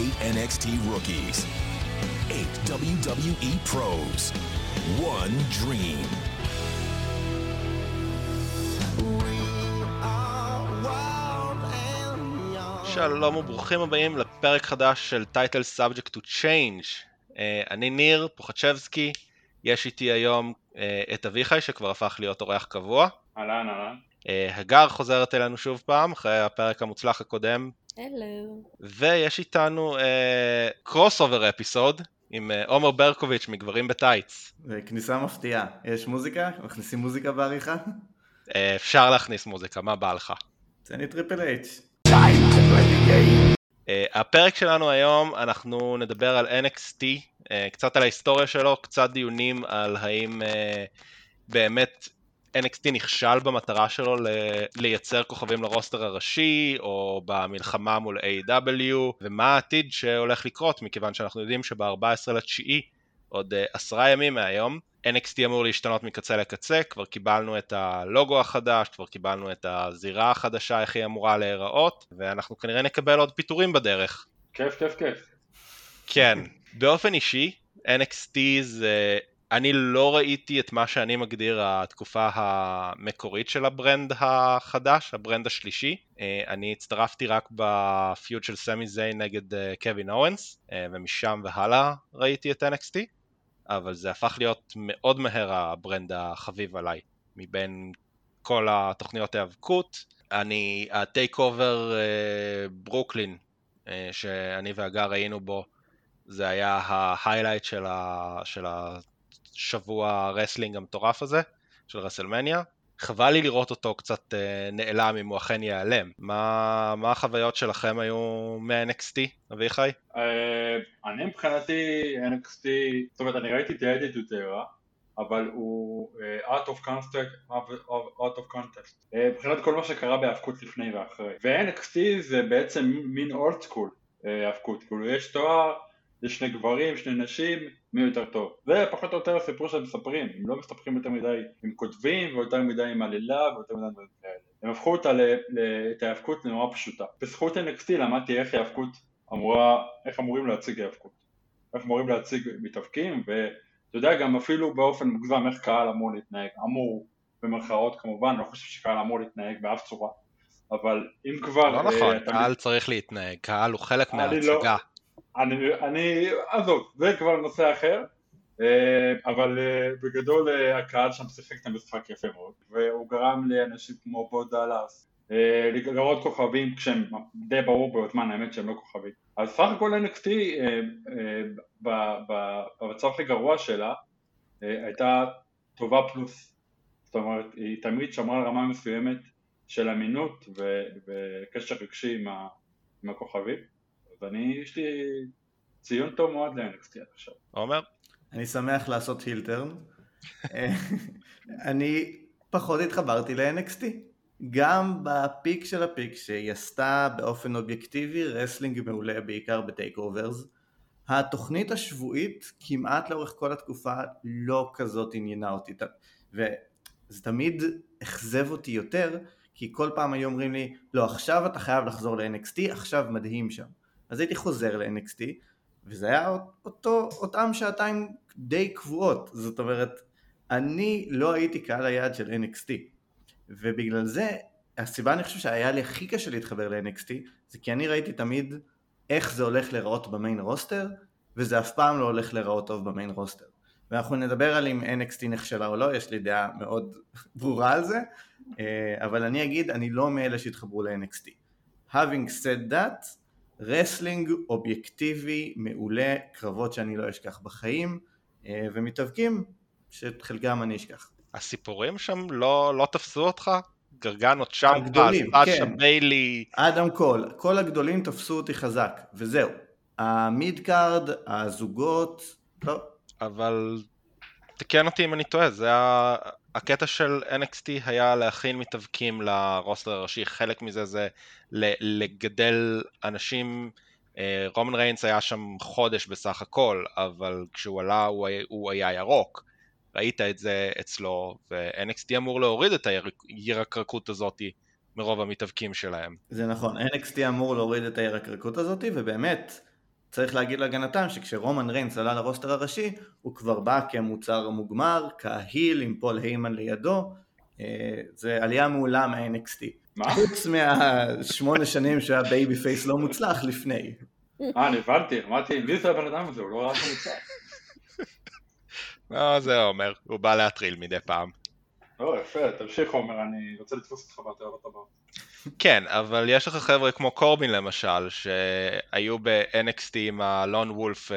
eight NXT rookies, eight WWE pros, one dream. שלום וברוכים הבאים לפרק חדש של Title Subject to Change. אני ניר פוחצ'בסקי, יש איתי היום אה, את אביחי שכבר הפך להיות אורח קבוע. אהלן, אהלן. אה, הגר חוזרת אלינו שוב פעם אחרי הפרק המוצלח הקודם. הלו. ויש איתנו crossover episode עם אה, עומר ברקוביץ' מגברים בטייץ. כניסה מפתיעה. יש מוזיקה? מכניסים מוזיקה בעריכה? אה, אפשר להכניס מוזיקה, מה בא לך? תן לי Triple H. אה, הפרק שלנו היום אנחנו נדבר על NXT, אה, קצת על ההיסטוריה שלו, קצת דיונים על האם אה, באמת NXT נכשל במטרה שלו ל- לייצר כוכבים ל roster הראשי, או במלחמה מול AEW, ומה העתיד שהולך לקרות, מכיוון שאנחנו יודעים שב-14 לתשיעי, עוד אה, עשרה ימים מהיום, NXT אמור להשתנות מקצה לקצה, כבר קיבלנו את הלוגו החדש, כבר קיבלנו את הזירה החדשה, איך היא אמורה להיראות, ואנחנו כנראה נקבל עוד פיטורים בדרך. כיף, כיף, כיף. כן, באופן אישי, NXT זה... אני לא ראיתי את מה שאני מגדיר התקופה המקורית של ה brand החדש, ה brand השלישי. אני הצטרפתי רק ב feud של סמי זיין נגד קווין אוונס, ומשם והלאה ראיתי את NXT. אבל זה הפך להיות מאוד מהר ה brand החביב עליי מבין כל התוכניות ההיאבקות. אני, ה TakeOver ברוקלין שאני והגר היינו בו זה היה ה highlight של, ה, של השבוע ה wrestling המטורף הזה של רסלמניה. חבל לי לראות אותו קצת נעלם אם הוא אכן ייעלם. מה, מה החוויות שלכם היו מה-NXT, אביחי? אני מבחינתי NXT, זאת אומרת אני ראיתי את האדיטות era, אבל הוא out of context, out of context, מבחינת כל מה שקרה בהאבקות לפני ואחרי. ו-NXT זה בעצם מין old school האבקות, כאילו יש תואר, יש שני גברים, שני נשים, מי יותר טוב. זה פחות או יותר הסיפור שהם מספרים, הם לא מספרים יותר מדי עם כותבים ויותר מדי עם עלילה ויותר מדי דברים כאלה. הם הפכו אותה, את ההאבקות לנורא פשוטה. בזכות NXT למדתי איך ההאבקות אמורה, איך אמורים להציג האבקות. איך אמורים להציג מתאבקים, ואתה יודע גם אפילו באופן מוגזם איך קהל אמור להתנהג. אמור, במרכאות כמובן, לא חושב שקהל אמור להתנהג באף צורה. אבל אם כבר... לא נכון, קהל צריך להתנהג, קהל הוא חלק מההצגה. אני, אני, עזוב, זה כבר נושא אחר, אבל בגדול הקהל שם שיחק את המשחק יפה מאוד, והוא גרם לאנשים כמו בו דאלאס לראות כוכבים כשהם די ברור בזמן האמת שהם לא כוכבים. אז סך הכל NXT במצב הכי גרוע שלה הייתה טובה פלוס, זאת אומרת היא תמיד שמרה על רמה מסוימת של אמינות וקשר רגשי עם הכוכבים. ואני, יש לי ציון טוב מאוד ל-NXT עד עכשיו. עומר? אני שמח לעשות heel turn. אני פחות התחברתי ל-NXT. גם ב peak של ה peak שהיא עשתה באופן אובייקטיבי wrestling מעולה בעיקר ב takeovers. התוכנית השבועית כמעט לאורך כל התקופה לא כזאת עניינה אותי. וזה תמיד אכזב אותי יותר, כי כל פעם היו אומרים לי, לא עכשיו אתה חייב לחזור ל-NXT, עכשיו מדהים שם. אז הייתי חוזר ל-NXT, וזה היה אותו, אותם שעתיים די קבועות, זאת אומרת, אני לא הייתי קהל היעד של NXT, ובגלל זה, הסיבה אני חושב שהיה לי הכי קשה להתחבר ל-NXT, זה כי אני ראיתי תמיד איך זה הולך להיראות במיין רוסטר, וזה אף פעם לא הולך להיראות טוב ב main roster. ואנחנו נדבר על אם NXT נכשלה או לא, יש לי דעה מאוד ברורה על זה, אבל אני אגיד, אני לא מאלה שהתחברו ל-NXT. Having said that, wrestling אובייקטיבי, מעולה, קרבות שאני לא אשכח בחיים, ומתאבקים שאת חלקם אני אשכח. הסיפורים שם לא, לא תפסו אותך? גרגנו צ'מפה, סאשה כן. ביילי. אדם קול, כל הגדולים תפסו אותי חזק, וזהו. ה mid card, הזוגות, לא. אבל תקן אותי אם אני טועה, זה. הקטע של NXT היה להכין מתאבקים ל roster הראשי, חלק מזה זה לגדל אנשים, רומן ריינס היה שם חודש בסך הכל, אבל כשהוא עלה הוא היה, הוא היה ירוק, ראית את זה אצלו, ו-NXT אמור להוריד את הירקרקות הזאתי מרוב המתאבקים שלהם. זה נכון, NXT אמור להוריד את הירקרקות הזאתי, ובאמת, צריך להגיד להגנתם שכשרומן ריינס עלה ל roster הראשי, הוא כבר בא כמוצר מוגמר, כ heel עם פול היימן לידו, אה, זה עלייה מעולה מה-NXT. מה? חוץ מהשמונה שנים שהיה babyface לא מוצלח לפני. אה, אני הבנתי, אמרתי, מי זה הבן אדם הזה? הוא לא ראה אותו מוצלח. לא, זה עומר, הוא בא להטריל מדי פעם. לא, יפה, תמשיך עומר, אני רוצה לתפוס אותך בתיאוריות הבאות. כן, אבל יש לך חבר'ה כמו קורבין למשל, שהיו ב-NXT עם הלון וולף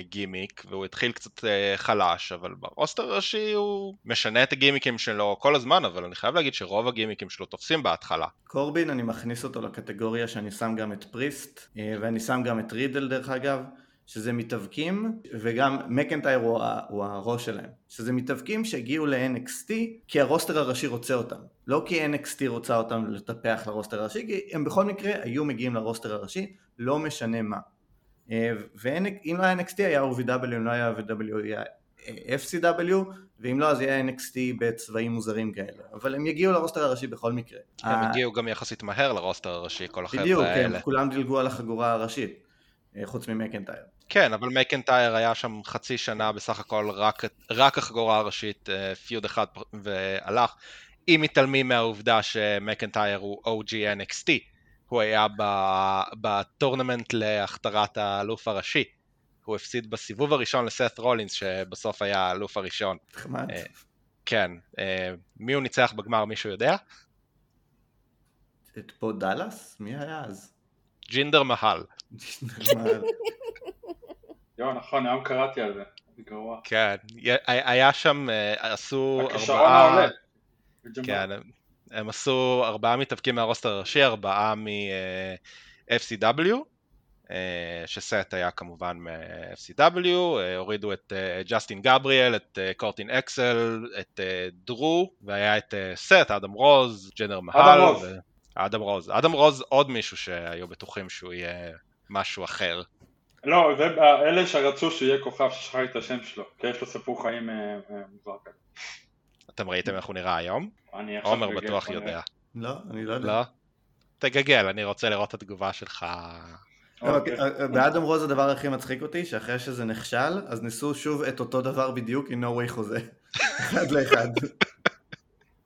גימיק, והוא התחיל קצת אה, חלש, אבל ברוסטר הראשי הוא משנה את הגימיקים שלו כל הזמן, אבל אני חייב להגיד שרוב הגימיקים שלו תופסים בהתחלה. קורבין אני מכניס אותו לקטגוריה שאני שם גם את פריסט אה, ואני שם גם את רידל דרך אגב שזה מתאבקים וגם מקנטייר הוא, הוא הראש שלהם. שזה מתאבקים שהגיעו ל-NXT כי הרוסטר הראשי רוצה אותם. לא כי NXT רוצה אותם לטפח לרוסטר הראשי כי הם בכל מקרה היו מגיעים לרוסטר הראשי לא משנה מה. אה, ואם לא היה NXT היה OVW אם לא היה OVW היה FCW ואם לא אז יהיה NXT בצבעים מוזרים כאלה. אבל הם יגיעו לרוסטר הראשי בכל מקרה. הם הגיעו גם יחסית מהר לרוסטר הראשי, כל החבר'ה בדיוק, האלה. כן, כולם דילגו על החגורה הראשית, אה, חוץ ממקנטייר. כן, אבל מקנטייר היה שם חצי שנה בסך הכל רק, רק החגורה הראשית, אה, פיוד אחד והלך. אם מתעלמים מהעובדה שמקנטייר הוא OG NXT, הוא היה בטורנמנט להכתרת האלוף הראשי. הוא הפסיד בסיבוב הראשון לסת רולינס, שבסוף היה האלוף הראשון. נחמד. אה, כן, אה, מי הוא ניצח בגמר, מישהו יודע? את פה דאלאס? מי היה אז? ג'ינדר מהל. יואו, נכון, היום קראתי על זה. גרוע. כן, היה שם, אה, עשו הכישרון ארבעה... העולה. כן, הם, עשו ארבעה מתאבקים מהרוסטר הראשי, ארבעה מ-FCW, אה, שסט היה כמובן מ-FCW, אה, הורידו את אה, ג'סטין גבריאל, את אה, קורטין אקסל, את אה, דרו, והיה את אה, סט, אדם רוז, ג'נר מהל. רוז. אדם רוז. אדם רוז עוד מישהו שהיו בטוחים שהוא יהיה משהו אחר. לא, זה אלה שרצו שיהיה כוכב ששכחתי את השם שלו, כי יש לו סיפור חיים אה, אה, מוזר כזה. אתם ראיתם איך הוא נראה היום? עומר בטוח. יודע. לא, אני לא יודע. לא? תגגל, אני רוצה לראות את התגובה שלך. לא, אוקיי. אה, באדם רוז הדבר הכי מצחיק אותי, שאחרי שזה נכשל, אז ניסו שוב את אותו דבר בדיוק עם no way חוזה. אחד לאחד.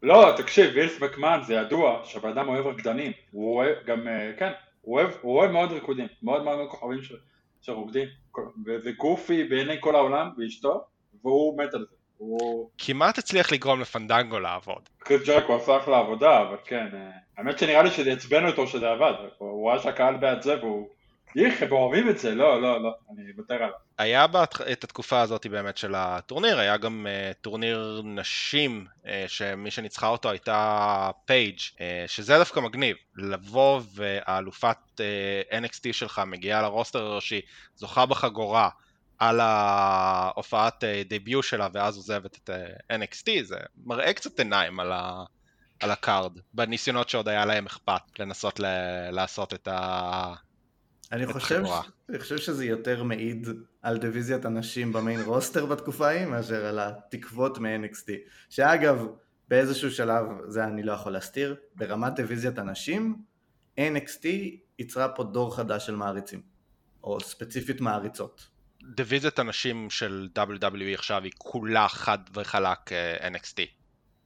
לא, תקשיב, וילס מקמן זה ידוע שהבן אדם אוהב רקדנים. הוא אוהב גם, כן, הוא אוהב, הוא אוהב מאוד ריקודים. מאוד מאוד כוכבים ש- שרוקדים. וזה goofy בעיני כל העולם ואשתו, והוא מת על זה. הוא... כמעט הצליח לגרום לפנדנגו לעבוד. קריס ג'ריקו עשה אחלה עבודה, אבל כן, אה, האמת שנראה לי שזה עצבן אותו שזה עבד. הוא ראה שהקהל בעד זה והוא... איך, הם אוהבים את זה, לא, לא, לא, אני אוותר עליו. היה בהתח... את התקופה הזאת באמת של הטורניר, היה גם אה, טורניר נשים, אה, שמי שניצחה אותו הייתה פייג', אה, שזה דווקא מגניב, לבוא והאלופת אה, NXT שלך מגיעה ל roster הראשי, זוכה בחגורה על ההופעת debut שלה ואז עוזבת את NXT, זה מראה קצת עיניים על, ה... על ה card, בניסיונות שעוד היה להם אכפת לנסות ל... לעשות את ה... אני חושב, החבורה. אני חושב שזה יותר מעיד על דיוויזיית הנשים ב main roster בתקופה ההיא, מאשר על התקוות מ-NXT. שאגב, באיזשהו שלב, זה אני לא יכול להסתיר, ברמת דיוויזיית הנשים, NXT יצרה פה דור חדש של מעריצים. או ספציפית מעריצות. דיוויזיית הנשים של WWE עכשיו היא כולה חד וחלק אה, NXT.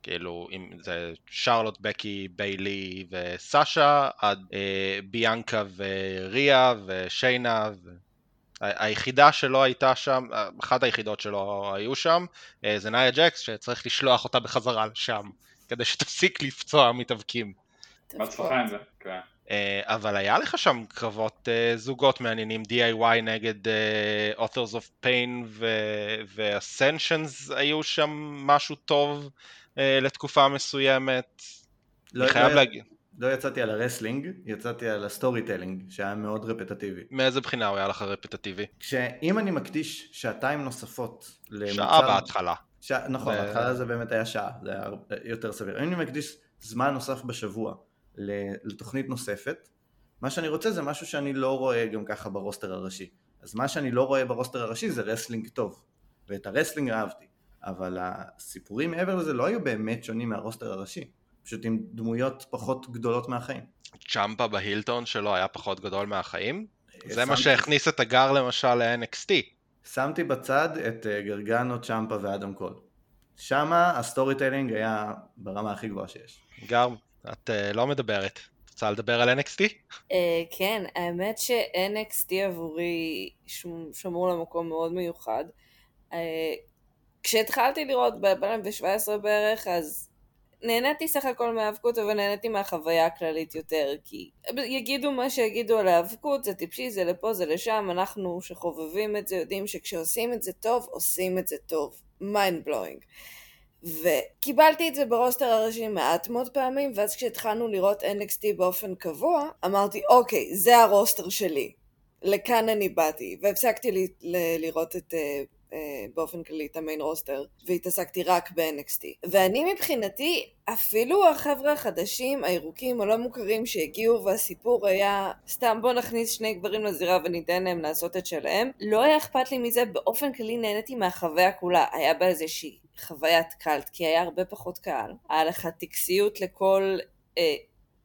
כאילו, אם זה שרלוט, בקי, ביילי וסאשה, עד אה, ביאנקה וריה ושיינה. ו... היחידה שלא הייתה שם, אה, אחת היחידות שלא היו שם, אה, זה נאיה ג'קס, שצריך לשלוח אותה בחזרה לשם, כדי שתפסיק לפצוע מתאבקים. בהצלחה עם זה, כן. אה, אבל היה לך שם קרבות אה, זוגות מעניינים, DIY נגד אה, Authors of Pain ו- ו-Ascensions היו שם משהו טוב לתקופה מסוימת. לא, אני חייב לא, להגיד, לא יצאתי על ה wrestling, יצאתי על ה storytelling, שהיה מאוד רפטטיבי. מאיזה בחינה הוא היה לך רפטטיבי? כשאם אני מקדיש שעתיים נוספות למוצר... שעה בהתחלה. ש... נכון, ו- בהתחלה זה באמת היה שעה, זה היה יותר סביר. אם אני מקדיש זמן נוסף בשבוע לתוכנית נוספת, מה שאני רוצה זה משהו שאני לא רואה גם ככה ב roster הראשי. אז מה שאני לא רואה ב roster הראשי זה wrestling טוב, ואת ה wrestling אהבתי, אבל הסיפורים מעבר לזה לא היו באמת שונים מה roster הראשי, פשוט עם דמויות פחות גדולות מהחיים. צ'מפה ב heel turn שלו היה פחות גדול מהחיים? זה מה שמתי- שהכניס את הגר למשל ל-NXT. שמתי בצד את אה, גרגנו, צ'מפה ואדם קול. שמה ה storytelling היה ברמה הכי גבוהה שיש. גר, את אה, לא מדברת. רוצה לדבר על NXT? אה, כן, האמת ש-NXT עבורי שמ- שמור למקום מאוד מיוחד. אה, כשהתחלתי לראות ב-2017 בערך, אז נהניתי סך הכל מהאבקות, אבל נהניתי מהחוויה הכללית יותר, כי יגידו מה שיגידו על האבקות, זה טיפשי, זה לפה, זה לשם, אנחנו שחובבים את זה יודעים שכשעושים את זה טוב, עושים את זה טוב. mind blowing. וקיבלתי את זה ברוסטר הראשי מעט מאוד פעמים, ואז כשהתחלנו לראות NXT באופן קבוע, אמרתי, אוקיי, זה הרוסטר שלי. לכאן אני באתי. והפסקתי ל- ל- לראות את... אה, באופן כללי את המיין רוסטר, והתעסקתי רק ב-NXT. ואני מבחינתי, אפילו החבר'ה החדשים, הירוקים, הלא מוכרים שהגיעו והסיפור היה סתם בוא נכניס שני גברים לזירה וניתן להם לעשות את שלהם, לא היה אכפת לי מזה, באופן כללי נהניתי מהחוויה כולה. היה בה איזושהי חוויית קאלט, כי היה הרבה פחות קהל. היה לך טקסיות לכל... אה,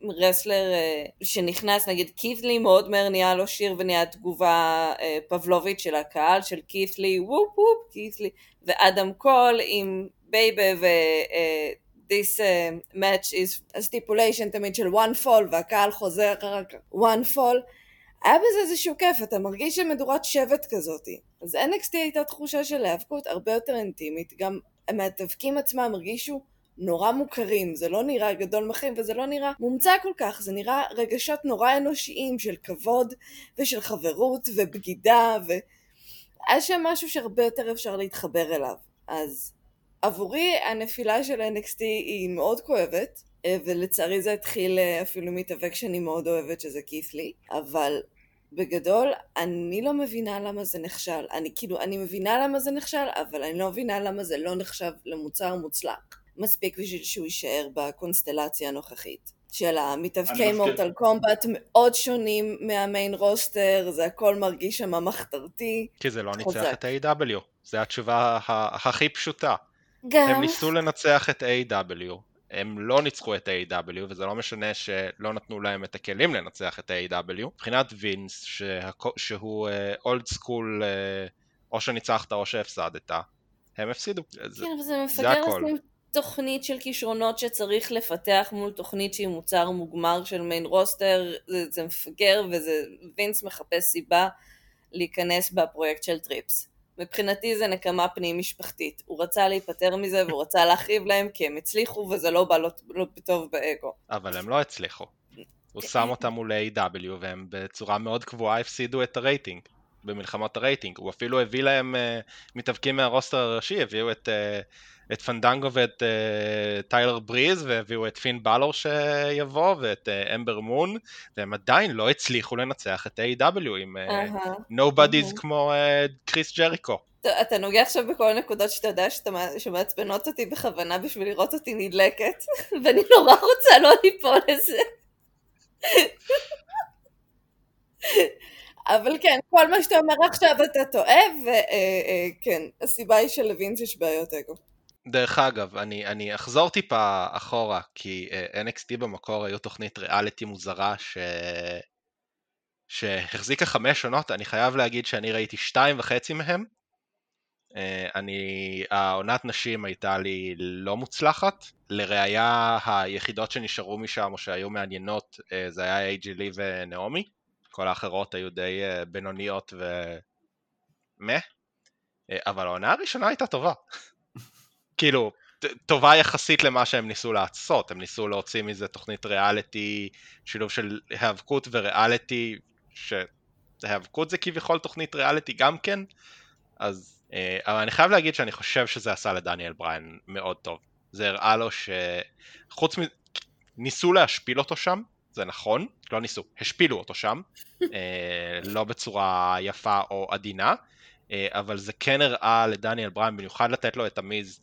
wrestler אה, שנכנס, נגיד קית' לי מאוד מהר נהיה לו שיר ונהיה תגובה אה, פבלובית של הקהל, של קית' לי וופ וופ קית' לי, ואדם קול עם bay bay ו... אה, this אה, match is a stipulation תמיד של one fall והקהל חוזר רק one fall היה בזה איזשהו כיף, אתה מרגיש שמדורת שבט כזאתי. אז NXT הייתה תחושה של היאבקות הרבה יותר אינטימית, גם המתאבקים עצמם הרגישו נורא מוכרים, זה לא נראה גדול מחים וזה לא נראה מומצא כל כך, זה נראה רגשות נורא אנושיים של כבוד ושל חברות ובגידה והיה שם משהו שהרבה יותר אפשר להתחבר אליו. אז עבורי הנפילה של NXT היא מאוד כואבת, אה, ולצערי זה התחיל אה, אפילו מתאבק שאני מאוד אוהבת שזה כית'לי, אבל בגדול אני לא מבינה למה זה נכשל. אני כאילו, אני מבינה למה זה נכשל, אבל אני לא מבינה למה זה לא נחשב למוצר מוצלח. מספיק בשביל שהוא יישאר בקונסטלציה הנוכחית. של המתאבקי. מורטל קומבט מאוד שונים מהמיין רוסטר, זה הכל מרגיש שם מחתרתי. כי זה לא ניצח. את A.W. זו התשובה הכי פשוטה. גם... הם ניסו לנצח את A.W. הם לא ניצחו את A.W. וזה לא משנה שלא נתנו להם את הכלים לנצח את A.W. מבחינת וינס, שהכו- שהוא אולד סקול, או שניצחת או שהפסדת, הם הפסידו. זה- כן, אבל זה זה מפגר. לשים תוכנית של כישרונות שצריך לפתח מול תוכנית שהיא מוצר מוגמר של מיין רוסטר, זה, זה מפגר וזה, וינס מחפש סיבה להיכנס בפרויקט של טריפס. מבחינתי זה נקמה פנים משפחתית. הוא רצה להיפטר מזה והוא רצה להכאיב להם כי הם הצליחו וזה לא בא לו לא טוב באגו. אבל הם לא הצליחו. הוא שם אותם מול AEW והם בצורה מאוד קבועה הפסידו את הרייטינג. במלחמות הרייטינג. הוא אפילו הביא להם אה, מתאבקים מה roster הראשי, הביאו את, אה, את פנדנגו ואת אה, טיילר בריז, והביאו את פין באלור שיבוא, ואת אה, אמבר מון, והם עדיין לא הצליחו לנצח את A.W. עם uh, nobodies אהה. כמו uh, קריס ג'ריקו. טוב, אתה נוגע עכשיו בכל הנקודות שאתה יודע שמעצבנות אותי בכוונה בשביל לראות אותי נדלקת, ואני נורא רוצה לא ליפול לזה. אבל כן, כל מה שאתה אומר עכשיו אתה טועה, וכן, הסיבה היא שלווינס יש בעיות אגו. דרך אגב, אני, אני אחזור טיפה אחורה, כי uh, NXT במקור היו תוכנית ריאליטי מוזרה ש... שהחזיקה חמש עונות, אני חייב להגיד שאני ראיתי שתיים וחצי מהם. Uh, אני, העונת נשים הייתה לי לא מוצלחת, לראיה היחידות שנשארו משם או שהיו מעניינות uh, זה היה אייג'י לי ונעמי, כל האחרות היו די uh, בינוניות ו... מה? אבל העונה הראשונה הייתה טובה. כאילו, טובה יחסית למה שהם ניסו לעשות, הם ניסו להוציא מזה תוכנית ריאליטי, שילוב של היאבקות וריאליטי, שהיאבקות זה כביכול תוכנית ריאליטי גם כן, אז, אה, אבל אני חייב להגיד שאני חושב שזה עשה לדניאל בריין מאוד טוב. זה הראה לו שחוץ מ... ניסו להשפיל אותו שם, זה נכון, לא ניסו, השפילו אותו שם, אה, לא בצורה יפה או עדינה, אה, אבל זה כן הראה לדניאל בריין, במיוחד לתת לו את המיז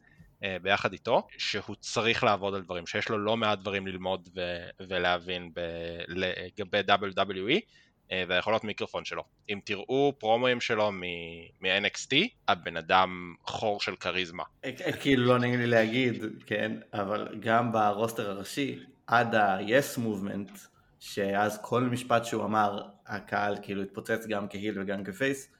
ביחד איתו, שהוא צריך לעבוד על דברים, שיש לו לא מעט דברים ללמוד ו- ולהבין לגבי WWE אה, והיכולות מיקרופון שלו. אם תראו פרומואים שלו מ-NXT, הבן אדם חור של כריזמה. אה, כאילו לא נעים לי להגיד, כן, אבל גם ב roster הראשי, עד ה-yes movement, שאז כל משפט שהוא אמר, הקהל כאילו התפוצץ גם כ heel וגם כפייס,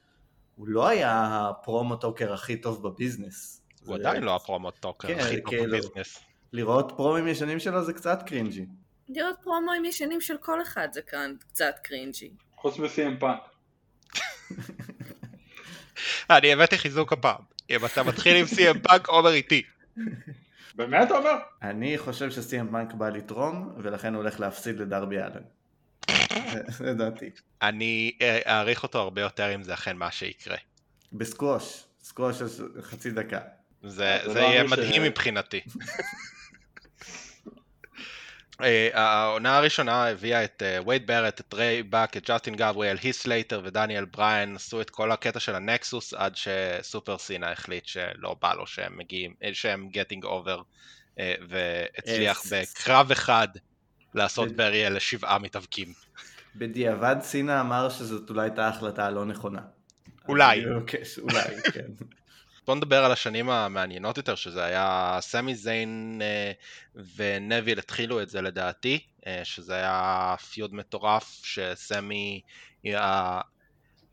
הוא לא היה ה promo talker הכי טוב ב business. הוא זה- עדיין לא ה promo talker כן, הכי טוב כאילו. ב business. לראות פרומואים ישנים שלו זה קצת cringey. לראות פרומואים ישנים של כל אחד זה כאן קצת cringey. חוץ מסי.אם פאנק. אני הבאתי חיזוק הפעם. אם אתה מתחיל עם CM Punk, עומר איתי. באמת אתה אומר? אני חושב ש CM Punk בא לתרום, ולכן הוא הולך להפסיד לדארבי אלן. זה- דעתי. אני אה, אעריך אותו הרבה יותר אם זה אכן מה שיקרה. ב squash, squash חצי דקה. זה, זה זה לא יהיה אמרו ש- מדהים מבחינתי. אה, העונה הראשונה הביאה את אה, וייד ברט, את ריי באק, את ג'סטין גבריאל, הית' סלייטר ודניאל בריין, עשו את כל הקטע של הנקסוס עד שסופר סינה החליט שלא בא לו שהם מגיעים, אה, שהם getting over, והצליח. בקרב אחד לעשות בריאל לשבעה מתאבקים. בדיעבד סינה אמר שזאת אולי הייתה ההחלטה הלא נכונה. אולי. אולי, כן. בוא נדבר על השנים המעניינות יותר, שזה היה סמי זיין אה, ונוויל התחילו את זה לדעתי, אה, שזה היה feud מטורף, שסמי הוא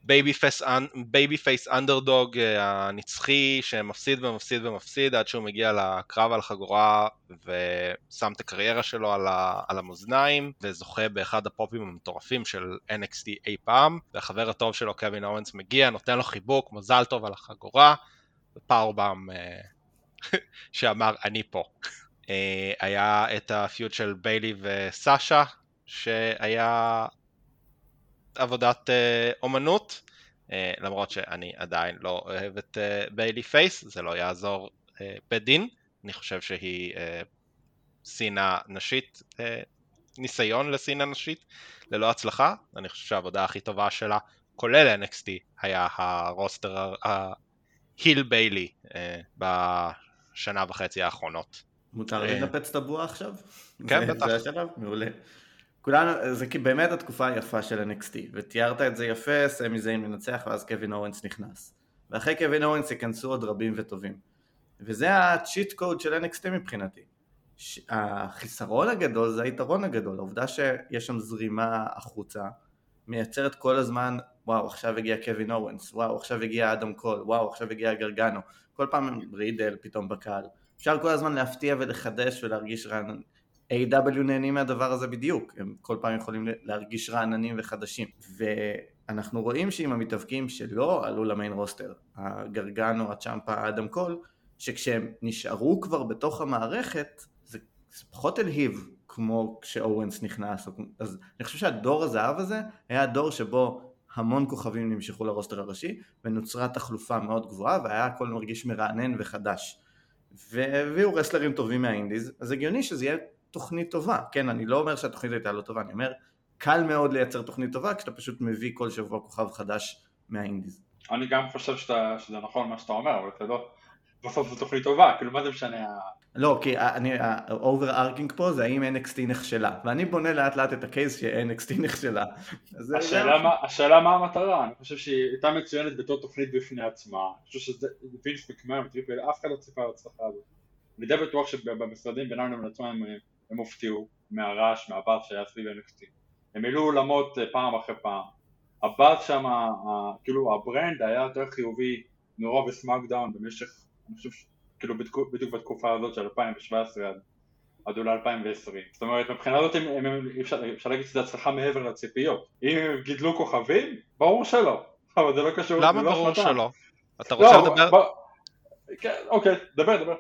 ה babyface underdog הנצחי, שמפסיד ומפסיד ומפסיד עד שהוא מגיע לקרב על החגורה ושם את הקריירה שלו על, ה, על המאזניים, וזוכה באחד הפופים המטורפים של NXT אי פעם, והחבר הטוב שלו קווין אוונס מגיע, נותן לו חיבוק, מזל טוב על החגורה. פאורבאם אה, שאמר אני פה. אה, היה את הפיוט של ביילי וסאשה שהיה עבודת אה, אומנות למרות שאני עדיין לא אוהב את ביילי פייס זה לא יעזור בדין אני חושב שהיא שנאה נשית ניסיון לשנאה נשית ללא הצלחה אני חושב שהעבודה הכי טובה שלה כולל NXT היה הרוסטר היל ביילי אה, בשנה וחצי האחרונות. מותר לי אה. לנפץ את הבועה עכשיו? כן, בטח. זה השלב? מעולה. כולנו, זה באמת התקופה היפה של NXT, ותיארת את זה יפה, סמי זיין מנצח ואז קווין אורנס נכנס. ואחרי קווין אורנס ייכנסו עוד רבים וטובים. וזה הצ'יט קוד של NXT מבחינתי. החיסרון הגדול זה היתרון הגדול, העובדה שיש שם זרימה החוצה, מייצרת כל הזמן, וואו עכשיו הגיע קווין אוונס, וואו עכשיו הגיע אדם קול, וואו עכשיו הגיע גרגנו, כל פעם רידל פתאום בקהל. אפשר כל הזמן להפתיע ולחדש ולהרגיש רענן. AEW נהנים מהדבר הזה בדיוק, הם כל פעם יכולים להרגיש רעננים וחדשים. ואנחנו רואים שעם המתאבקים שלא עלו ל main roster, הגרגנו, הצ'מפה, אדם קול, שכשהם נשארו כבר בתוך המערכת, זה, זה פחות אלהיב כמו כשאוונס נכנס. אז אני חושב שהדור הזהב הזה היה הדור שבו המון כוכבים נמשכו לרוסטר הראשי, ונוצרה תחלופה מאוד גבוהה, והיה הכל מרגיש מרענן וחדש. והביאו רסלרים טובים מהאינדיז, אז הגיוני שזה יהיה תוכנית טובה, כן, אני לא אומר שהתוכנית הייתה לא טובה, אני אומר, קל מאוד לייצר תוכנית טובה כשאתה פשוט מביא כל שבוע כוכב חדש מהאינדיז. אני גם חושב שאתה, שזה נכון מה שאתה אומר, אבל אתה לא... בסוף זו תוכנית טובה, כאילו מה זה משנה? לא, כי אני, ה overarching פה זה האם NXT נכשלה, ואני בונה לאט לאט את ה case ש-NXT נכשלה. השאלה מה- השאלה מה המטרה, אני חושב שהיא הייתה מצוינת בתור תוכנית בפני עצמה, אני חושב שזה וינס מקמן וטריפל, אף אחד לא ציפה להצלחה הזאת. אני די בטוח שבמשרדים בינם לבין עצמם הם- הופתעו מהרעש, מהבאז שהיה סביב NXT. הם מילאו אולמות אה, פעם אחרי פעם. הבאז שם, כאילו ה brand היה יותר חיובי נורא בסמאקדאון במשך, אני חושב, כאילו בדיוק- בתקופה הזאת של 2017 עד עד אולי 2020. זאת אומרת, מבחינה הזאת הם, הם, אפשר, אפשר להגיד שזו הצלחה מעבר לציפיות. אם הם גידלו כוכבים, ברור שלא. אבל זה לא קשור, למה לא ברור. שלא? אתה רוצה לא, לדבר? ב... כן, אוקיי, דבר, דבר.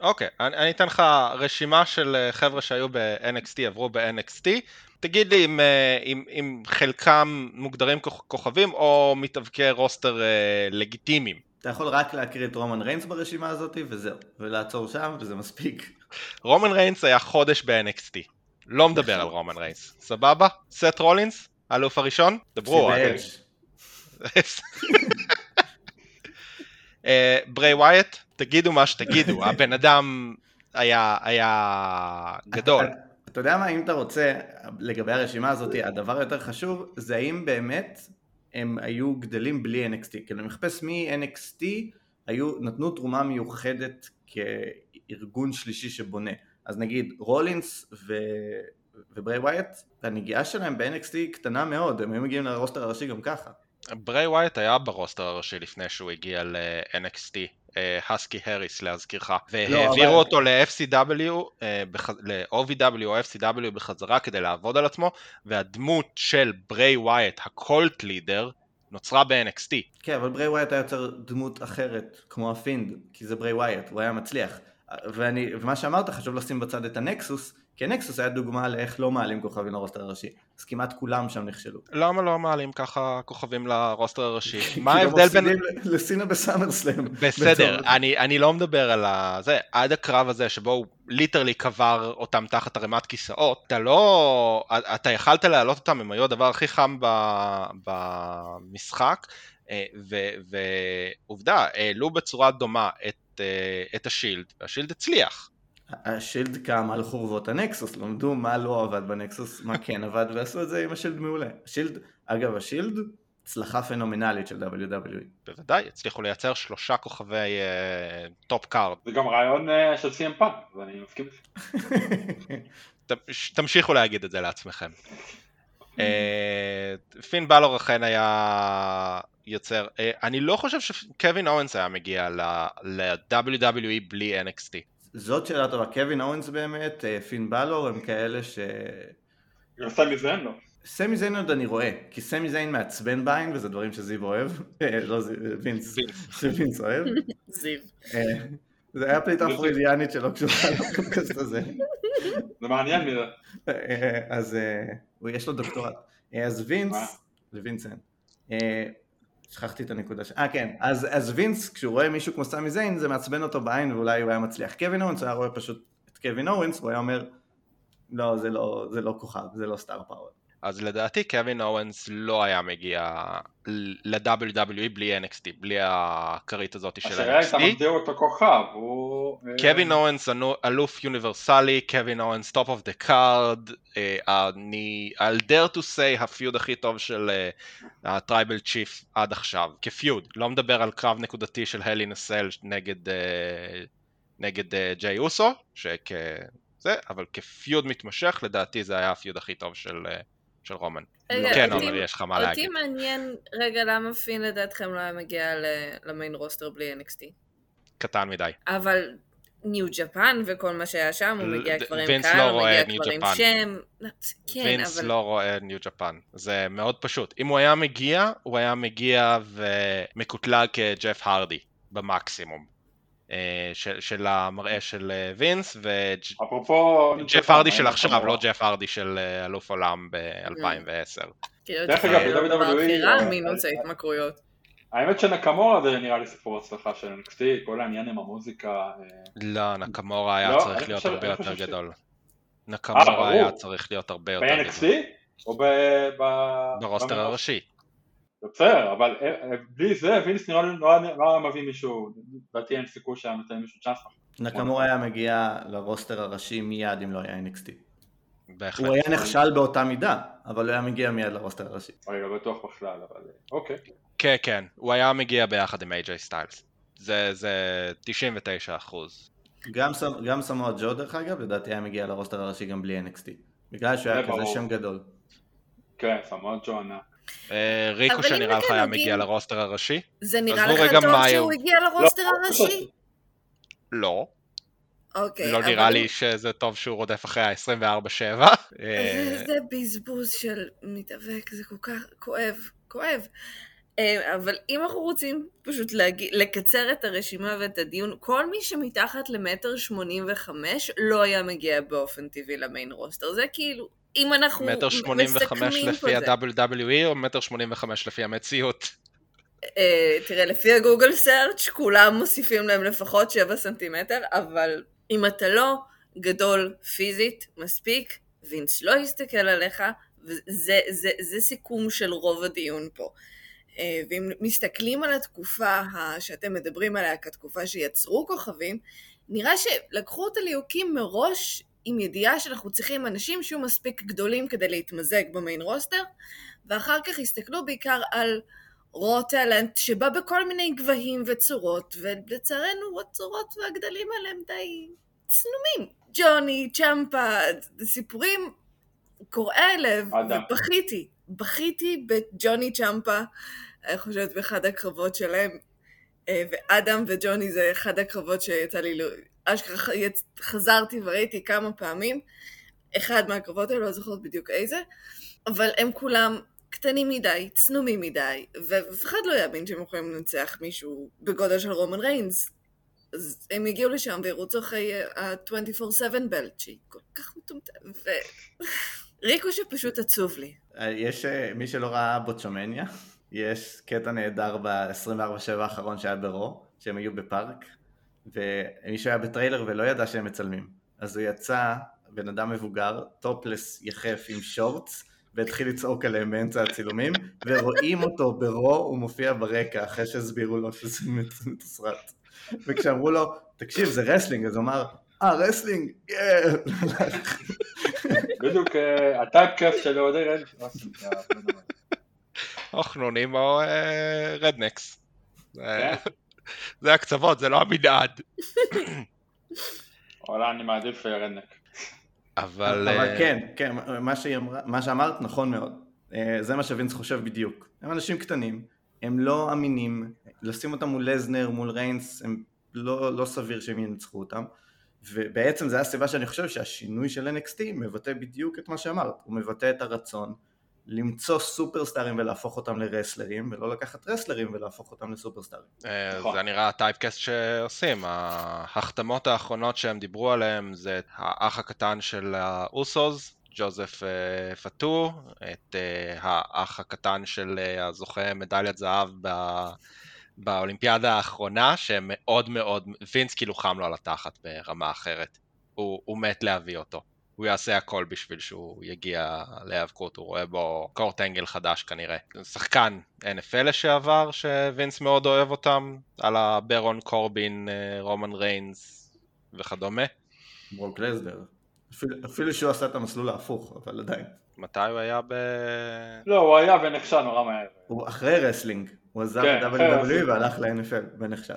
אוקיי, אני אני אתן לך רשימה של אה, חבר'ה שהיו ב-NXT, עברו ב-NXT. תגיד לי אם, אה, אם, אם חלקם מוגדרים כוכ- כוכבים או מתאבקי roster אה, לגיטימיים. אתה יכול רק להקריא את רומן ריינס ברשימה הזאת וזהו, ולעצור שם וזה מספיק. רומן ריינס היה חודש ב-NXT. לא מדבר על רומן ריינס. סבבה? סת' רולינס? האלוף הראשון? דברו. אה, בריי וויאט, תגידו מה שתגידו, הבן אדם היה, היה גדול. אתה יודע מה, אם אתה רוצה, לגבי הרשימה הזאת, הדבר היותר חשוב, זה האם באמת הם היו גדלים בלי NXT. כאילו, אני מחפש מ-NXT, היו, נתנו תרומה מיוחדת כארגון שלישי שבונה. אז נגיד, רולינס ו... ובריי וויאט, הנגיעה שלהם ב-NXT היא קטנה מאוד, הם היו מגיעים ל roster הראשי גם ככה. ברי ווייט היה ב roster הראשי לפני שהוא הגיע ל-NXT, האסקי האריס להזכירך, והעבירו אבל- אותו ל-FCW, אה, בח- ל-OVW או FCW בחזרה כדי לעבוד על עצמו, והדמות של בריי וויאט, ה cult leader, נוצרה ב-NXT. כן, אבל בריי וויאט היה יוצר דמות אחרת, כמו הפינד, כי זה בריי וויאט, הוא היה מצליח. ואני, ומה שאמרת, חשוב לשים בצד את הנקסוס, כי הנקסוס היה דוגמה לאיך לא מעלים כוכבים ל roster הראשי. אז כמעט כולם שם נכשלו. למה לא מעלים ככה כוכבים ל roster הראשי? מה ההבדל בין... לסינה בסאמרסלאם. בסדר. אני, אני לא מדבר על. זה, עד הקרב הזה שבו הוא literally קבר אותם תחת ערימת כיסאות, אתה לא... אתה יכלת להעלות אותם, הם היו הדבר הכי חם ב, במשחק, אה, ועובדה, העלו בצורה דומה את, אה, את השילד, והשילד הצליח. השילד קם על חורבות הנקסוס, למדו מה לא עבד בנקסוס, מה כן עבד, ועשו את זה עם השילד מעולה. השילד, אגב, השילד, הצלחה פנומנלית של WWE. בוודאי, הצליחו לייצר שלושה כוכבי top card. זה גם רעיון אה, של CM Punk, ואני מסכים. תמשיכו להגיד את זה לעצמכם. אה, פין באלור אכן היה יוצר, אה, אני לא חושב שקווין אוונס היה מגיע ל-WWE בלי NXT. זאת שאלה טובה, קווין אוונס באמת, אה, פין באלור, הם כאלה ש... סמי זיין לא. סמי זיין עוד אני רואה, כי סמי זיין מעצבן בעין, וזה דברים שזיו אוהב, אה, לא זיו, וינס, שווינס אוהב. זיו. אה, זה היה פליטה פרוידיאנית שלא קשורה לפודקאסט הזה. זה מעניין מזה. אז הוא יש לו דוקטורט. אז? וינס, זה וינסנט. שכחתי את הנקודה ש... אה כן, אז, אז וינס כשהוא רואה מישהו כמו סמי זיין זה מעצבן אותו בעין ואולי הוא היה מצליח. קווין אוונס היה רואה פשוט את קווין אוונס הוא היה אומר לא זה לא, זה לא כוכב, זה לא star power. אז לדעתי קווין אוונס לא היה מגיע ל-WWE בלי NXT, בלי הכרית הזאת של השאלה הייתה NXT. מגדיר אותו כוכב, הוא... אה, קווין אוונס אלוף יוניברסלי, קווין אוונס top of the card, אני I'll dare to say ה feud הכי טוב של ה Tribal Chief עד עכשיו, כ feud, לא מדבר על קרב נקודתי של Hell in a Cell נגד אה, נגד אה, ג'יי אוסו, שכ... זה, אבל כ feud מתמשך לדעתי זה היה ה feud הכי טוב של, אה, של רומן. רגע, כן אותי- עומר יש לך מה אותי להגיד. מעניין רגע למה פין לדעתכם לא היה מגיע למיין רוסטר בלי NXT. קטן מדי. אבל ניו ג'פן וכל מה שהיה שם, הוא מגיע כבר עם קהל, הוא מגיע כבר עם. שם. כן, וינס. לא רואה ניו ג'פן, זה מאוד פשוט. אם הוא היה מגיע, הוא היה מגיע ומקוטלג כג'ף הרדי, במקסימום. אה, של, של המראה של אה, וינס. וג'ף הרדי של עכשיו, לא ג'ף הרדי של אה, אלוף עולם ב-2010. כאילו, דרך אגב, ב- דבר WWE, בחירה אה, מינוס ההתמכרויות. האמת שנקמורה זה נראה לי סיפור הצלחה של NXT, כל העניין עם המוזיקה. לא, נקמורה היה לא, צריך אני להיות הרבה יותר גדול. נקמורה. היה צריך להיות הרבה יותר ב-NXT? גדול. או ב... ב- ברוסטר? הראשי. בסדר, אבל אה, אה, בלי זה וינס נראה לי לא היה- לא מביא מישהו, לדעתי אין סיכוי שהיה נותן מישהו צ'אנס. נקמורה היה מגיע לרוסטר הראשי מיד אם לא היה NXT. בהחלט. הוא היה נכשל באותה מידה, אבל הוא היה מגיע מיד לרוסטר הראשי. אני לא בטוח בכלל, אבל אה, אוקיי. כן, כן, הוא היה מגיע ביחד עם AJ סטיילס. זה, זה 99 אחוז. גם, סמ- גם סמואל ג'ו דרך אגב, לדעתי היה מגיע לרוסטר הראשי גם בלי NXT. בגלל שהוא היה זה כזה. שם גדול. כן, סמואל ג'ו ענק. אה, ריקו שנראה לך היה מגיע לרוסטר הראשי? זה נראה לך טוב שהוא. הגיע לרוסטר לא, הראשי? לא. אוקיי. לא נראה לי שזה טוב שהוא רודף אחרי ה-24-7. זה- זה בזבוז של מתאבק, זה כל כך כואב, כואב. אה, אבל אם אנחנו רוצים פשוט להגיד, לקצר את הרשימה ואת הדיון, כל מי שמתחת למטר שמונים וחמש לא היה מגיע באופן טבעי למיין רוסטר. זה כאילו, אם אנחנו מטר 85 מסכמים לפי פה זה. ה-WWE או מטר 85 לפי המציאות? אה, תראה, לפי הגוגל סרצ' כולם מוסיפים להם לפחות 7 סנטימטר, אבל אם אתה לא גדול פיזית מספיק, וינס לא יסתכל עליך, וזה זה, זה סיכום של רוב הדיון פה. אה, ואם מסתכלים על התקופה שאתם מדברים עליה כתקופה שיצרו כוכבים, נראה שלקחו את הליהוקים מראש עם ידיעה שאנחנו צריכים אנשים שיהיו מספיק גדולים כדי להתמזג במיין רוסטר, ואחר כך הסתכלו בעיקר על רו טלנט שבא בכל מיני גבהים וצורות, ולצערנו הצורות והגדלים האלה הם די צנומים. ג'וני, צ'מפה, סיפורים קורעי לב, אדם. ובכיתי. בכיתי בג'וני צ'מפה, אני חושבת באחד הקרבות שלהם, אה, ואדם וג'וני זה אחד הקרבות שיצא לי, לא- אשכרה חזרתי וראיתי כמה פעמים, אחד מהקרבות האלה, לא זוכרת בדיוק איזה, אבל הם כולם קטנים מדי, צנומים מדי, ואף אחד לא יאמין שהם יכולים לנצח מישהו בגודל של רומן ריינס. אז הם הגיעו לשם וירוצו אחרי ה-24/7 בלט, שהיא כל כך מטומטמת, ו... ריקו שפשוט עצוב לי. יש, אה, מי שלא ראה בוטשומניה, יש קטע נהדר ב-24/7 האחרון שהיה ברו, שהם היו בפארק, ומישהו היה בטריילר ולא ידע שהם מצלמים. אז הוא יצא, בן אדם מבוגר, טופלס יחף עם שורטס, והתחיל לצעוק עליהם באמצע הצילומים, ורואים אותו ברו, הוא מופיע ברקע, אחרי שהסבירו לו שזה מתוסרט. וכשאמרו לו, תקשיב, זה wrestling, אז הוא אמר, אה, wrestling? כן. בדיוק אה, ה typecast של אוהדי רנד. אוכנונים או אה, rednecks. זה-. זה הקצוות, זה לא המנעד. וואלה אני מעדיף אה, רדנק. אבל... אבל אה, כן, כן, מה, שהיא אמרה, מה שאמרת נכון מאוד. אה, זה מה שווינס חושב בדיוק. הם אנשים קטנים, הם לא אמינים, לשים אותם מול לזנר, מול ריינס, הם לא, לא סביר שהם ינצחו אותם. ובעצם זה הסיבה שאני חושב שהשינוי של NXT מבטא בדיוק את מה שאמרת. הוא מבטא את הרצון למצוא סופרסטארים ולהפוך אותם לרסלרים, ולא לקחת רסלרים ולהפוך אותם לסופרסטארים. אה, נכון. זה נראה ה typecast שעושים, ההחתמות האחרונות שהם דיברו עליהם זה האח הקטן של האוסוס, ג'וזף אה, פאטו, את אה, האח הקטן של אה, הזוכה מדליית זהב ב- באולימפיאדה האחרונה, שמאוד מאוד, וינס כאילו חם לו על התחת ברמה אחרת, הוא, הוא מת להביא אותו. הוא יעשה הכל בשביל שהוא יגיע להיאבקות, הוא רואה בו קורט אנגל חדש כנראה. שחקן NFL לשעבר, שווינס מאוד אוהב אותם, על הברון קורבין, אה, רומן ריינס וכדומה. ברוק לסנר. אפילו, אפילו שהוא עשה את המסלול ההפוך, אבל עדיין. מתי הוא היה ב... לא הוא היה ונחתך נורא מהר. הוא אחרי wrestling, הוא עזב כן, את WWE. והלך ל-NFL ונחתך.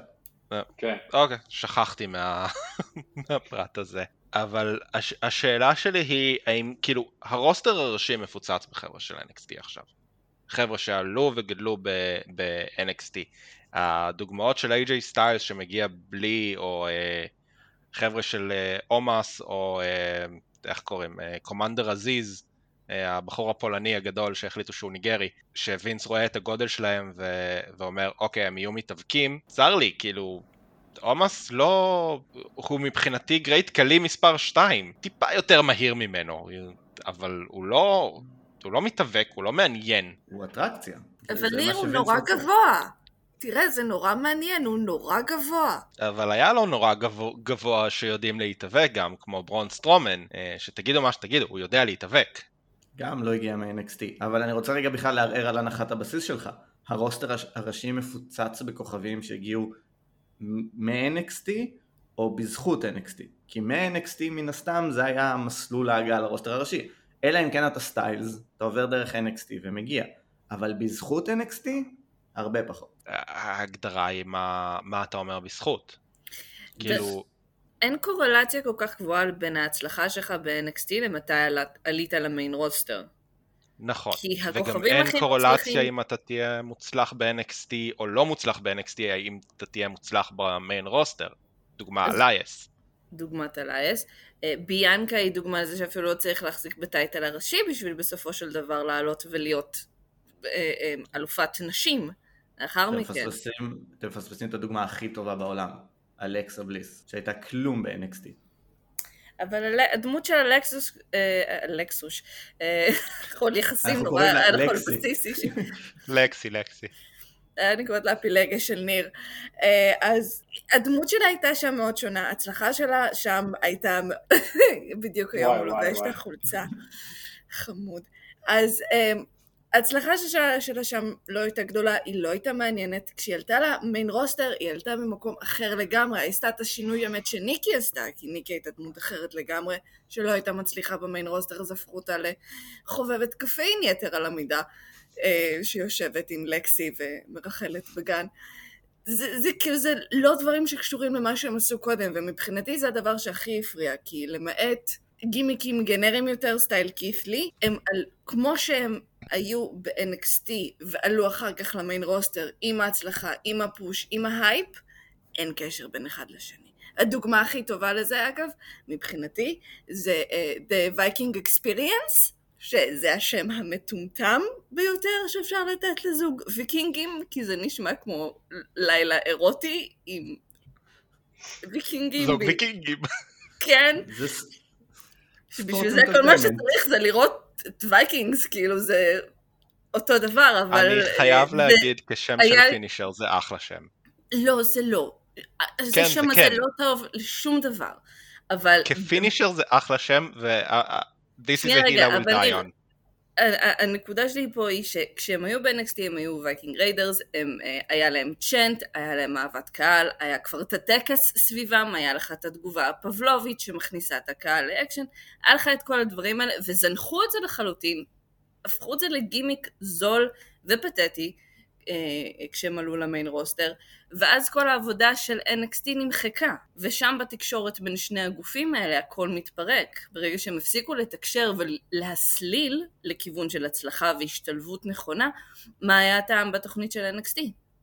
כן. אוקיי, שכחתי מה... מהפרט הזה. אבל הש... השאלה שלי היא, האם, כאילו, ה roster הראשי מפוצץ בחבר'ה של NXT עכשיו. חבר'ה שעלו וגדלו ב-NXT. הדוגמאות של AJ סטיילס שמגיע בלי, או אה, חבר'ה של אה, אומאס, או אה, איך קוראים? אה, קומנדר עזיז, אה, הבחור הפולני הגדול שהחליטו שהוא ניגרי, שווינס רואה את הגודל שלהם ו- ואומר, אוקיי, הם יהיו מתאבקים. צר לי, כאילו, עומאס לא... הוא מבחינתי גרייט קלי מספר 2, טיפה יותר מהיר ממנו, אבל הוא לא... הוא לא מתאבק, הוא לא מעניין. הוא אטרקציה. אבל ניר הוא נורא. גבוה. תראה, זה נורא מעניין, הוא נורא גבוה. אבל היה לו נורא גבוה, גבוה שיודעים להתאבק גם, כמו ברון סטרומן, אה, שתגידו מה שתגידו, הוא יודע להתאבק. גם לא הגיע מ-NXT. אבל אני רוצה רגע בכלל לערער על הנחת הבסיס שלך. הרוסטר הראשי מפוצץ בכוכבים שהגיעו מ-NXT או בזכות NXT. כי מ-NXT מן הסתם זה היה מסלול ההגעה לרוסטר הראשי. אלא אם כן אתה סטיילס, אתה עובר דרך NXT ומגיע. אבל בזכות NXT, הרבה פחות. ההגדרה היא מה, מה אתה אומר בזכות. כאילו, אין קורלציה כל כך גבוהה בין ההצלחה שלך ב-NXT למתי עלית למיין רוסטר. נכון. כי וגם אין הכי קורלציה מוצלחים- אם אתה תהיה מוצלח ב-NXT או לא מוצלח ב-NXT, האם אתה תהיה מוצלח במיין רוסטר. דוגמה, אלייס. דוגמת אלייס. אה, ביאנקה היא דוגמה לזה שאפילו לא צריך להחזיק בטייטל הראשי בשביל בסופו של דבר לעלות ולהיות אה, אה, אלופת נשים. לאחר מכן. אתם מפספסים את הדוגמה הכי טובה בעולם. אלכסה בליס, שהייתה כלום ב-NXT. אבל הדמות של אלקסוס, אה, אלקסוש, אה, חול יחסים אנחנו נורא, קוראים לה על חול לקסי. לקסי, לקסי. אני קוראת לה פילגה של ניר. אה, אז הדמות שלה הייתה שם מאוד שונה, ההצלחה שלה שם הייתה, בדיוק היום הוא וואי, וואי, לובש את. החולצה. חמוד. אז אה, ההצלחה שלה, שלה שם לא הייתה גדולה, היא לא הייתה מעניינת. כשהיא עלתה למיין רוסטר, היא עלתה ממקום אחר לגמרי, עשתה את השינוי האמת שניקי עשתה, כי ניקי הייתה דמות אחרת לגמרי, שלא הייתה מצליחה במיין רוסטר, אז הפכו אותה לחובבת קפאין יתר על המידה. אה, שיושבת עם לקסי ומרכלת בגן. זה, זה כאילו זה לא דברים שקשורים למה שהם עשו קודם, ומבחינתי זה הדבר שהכי הפריע, כי למעט גימיקים גנריים יותר, סטייל כית' לי, הם על, כמו שהם היו ב-NXT ועלו אחר כך ל main roster עם ההצלחה, עם ה push, עם ההייפ, אין קשר בין אחד לשני. הדוגמה הכי טובה לזה אגב, מבחינתי, זה אה, The Viking Experience, שזה השם המטומטם ביותר שאפשר לתת לזוג ויקינגים, כי זה נשמע כמו לילה אירוטי עם ויקינגים. זוג ויקינגים. כן. זה שבשביל זה כל מה שצריך זה לראות את וייקינגס, כאילו זה אותו דבר, אבל... אני חייב זה- להגיד כשם של היה- finisher זה אחלה שם. לא, זה לא. כן, זה זה שם הזה כן. לא טוב לשום דבר. אבל... כ finisher זה אחלה שם, ו... This is a hill I will die on. הנקודה שלי פה היא שכשהם היו ב-NXT הם היו וייקינג ריידרס, אה, היה להם chant, היה להם אהבת קהל, היה כבר את הטקס סביבם, היה לך את התגובה הפבלובית שמכניסה את הקהל לאקשן, היה לך את כל הדברים האלה, וזנחו את זה לחלוטין, הפכו את זה לגימיק זול ופתטי, כשהם עלו ל main roster, ואז כל העבודה של NXT נמחקה, ושם בתקשורת בין שני הגופים האלה הכל מתפרק. ברגע שהם הפסיקו לתקשר ולהסליל לכיוון של הצלחה והשתלבות נכונה, מה היה הטעם בתוכנית של NXT?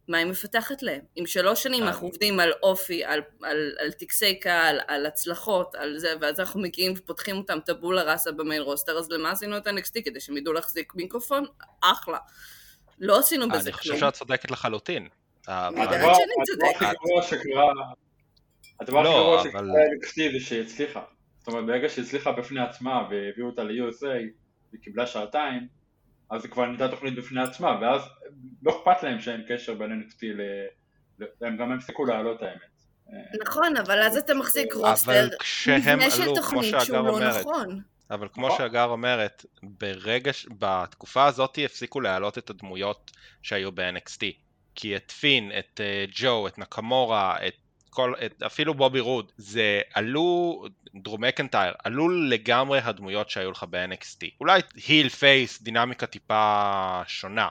מה היא מפתחת להם? אם שלוש שנים אה. אנחנו עובדים על אופי, על, על, על טקסי קהל, על הצלחות, על זה, ואז אנחנו מגיעים ופותחים אותם טבולה ראסה במיין רוסטר, אז למה עשינו את NXT? כדי שהם ידעו להחזיק מיקרופון? אחלה. לא עשינו בזה אני חושב כלום. שאת צודקת לחלוטין. אבל- יודעת הדבר הכי. גרוע שקרה, הדבר הכי לא, זה שהיא הצליחה. זאת אומרת, ברגע שהיא הצליחה בפני עצמה והביאו אותה ל-USA והיא קיבלה שעתיים, אז היא כבר נהייתה תוכנית בפני עצמה, ואז לא אכפת להם שאין קשר בין NXT ל... הם גם הפסיקו לעלות האמת. נכון, אבל אז אתה מחזיק אבל רוסטר, כשהם מבנה של תוכנית שהוא לא נכון. אבל כמו נכון. שהגר אומרת, ברגע, בתקופה הזאת הפסיקו להעלות את הדמויות שהיו ב-NXT. כי את פין, את אה, ג'ו, את נקמורה, את כל, את, אפילו בובי רוד, זה עלו, דרו מקנטייר, עלו לגמרי הדמויות שהיו לך ב-NXT. אולי heel face, דינמיקה טיפה שונה,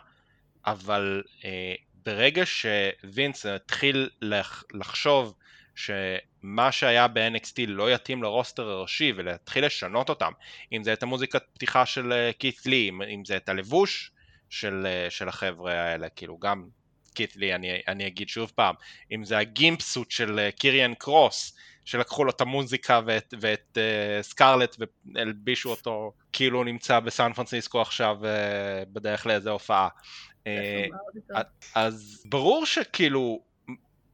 אבל אה, ברגע שווינס התחיל לח, לחשוב שמה שהיה ב-NXT לא יתאים לרוסטר הראשי ולהתחיל לשנות אותם, אם זה את המוזיקת פתיחה של קית' לי, אם, זה את הלבוש של, אה, של החבר'ה האלה, כאילו גם קית' לי, אני, אני אגיד שוב פעם, אם זה הגימפסוט של אה, קיריאן קרוס, שלקחו לו את המוזיקה ואת, ואת uh, סקרלט והלבישו אותו כאילו הוא נמצא בסן פרנסיסקו עכשיו uh, בדרך לאיזה הופעה. אה, אז ברור שכאילו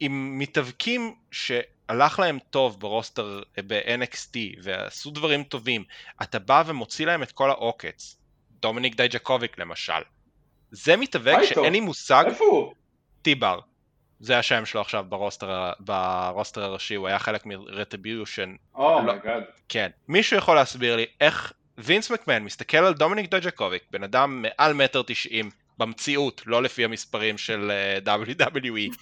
אם מתאבקים שהלך להם טוב ב roster אה, ב-NXT ועשו דברים טובים, אתה בא ומוציא להם את כל העוקץ. דומיניק דייג'קוביק למשל. זה מתאבק? שאין לי מושג, איפה הוא? T-Bar. זה השם שלו עכשיו ב roster, ב roster הראשי, הוא היה חלק מ Retribution. לא. Oh my God. כן. מישהו יכול להסביר לי איך וינס מקמן מסתכל על דומיניק דייג'קוביק, בן אדם מעל מטר תשעים, במציאות, לא לפי המספרים של אה, WWE,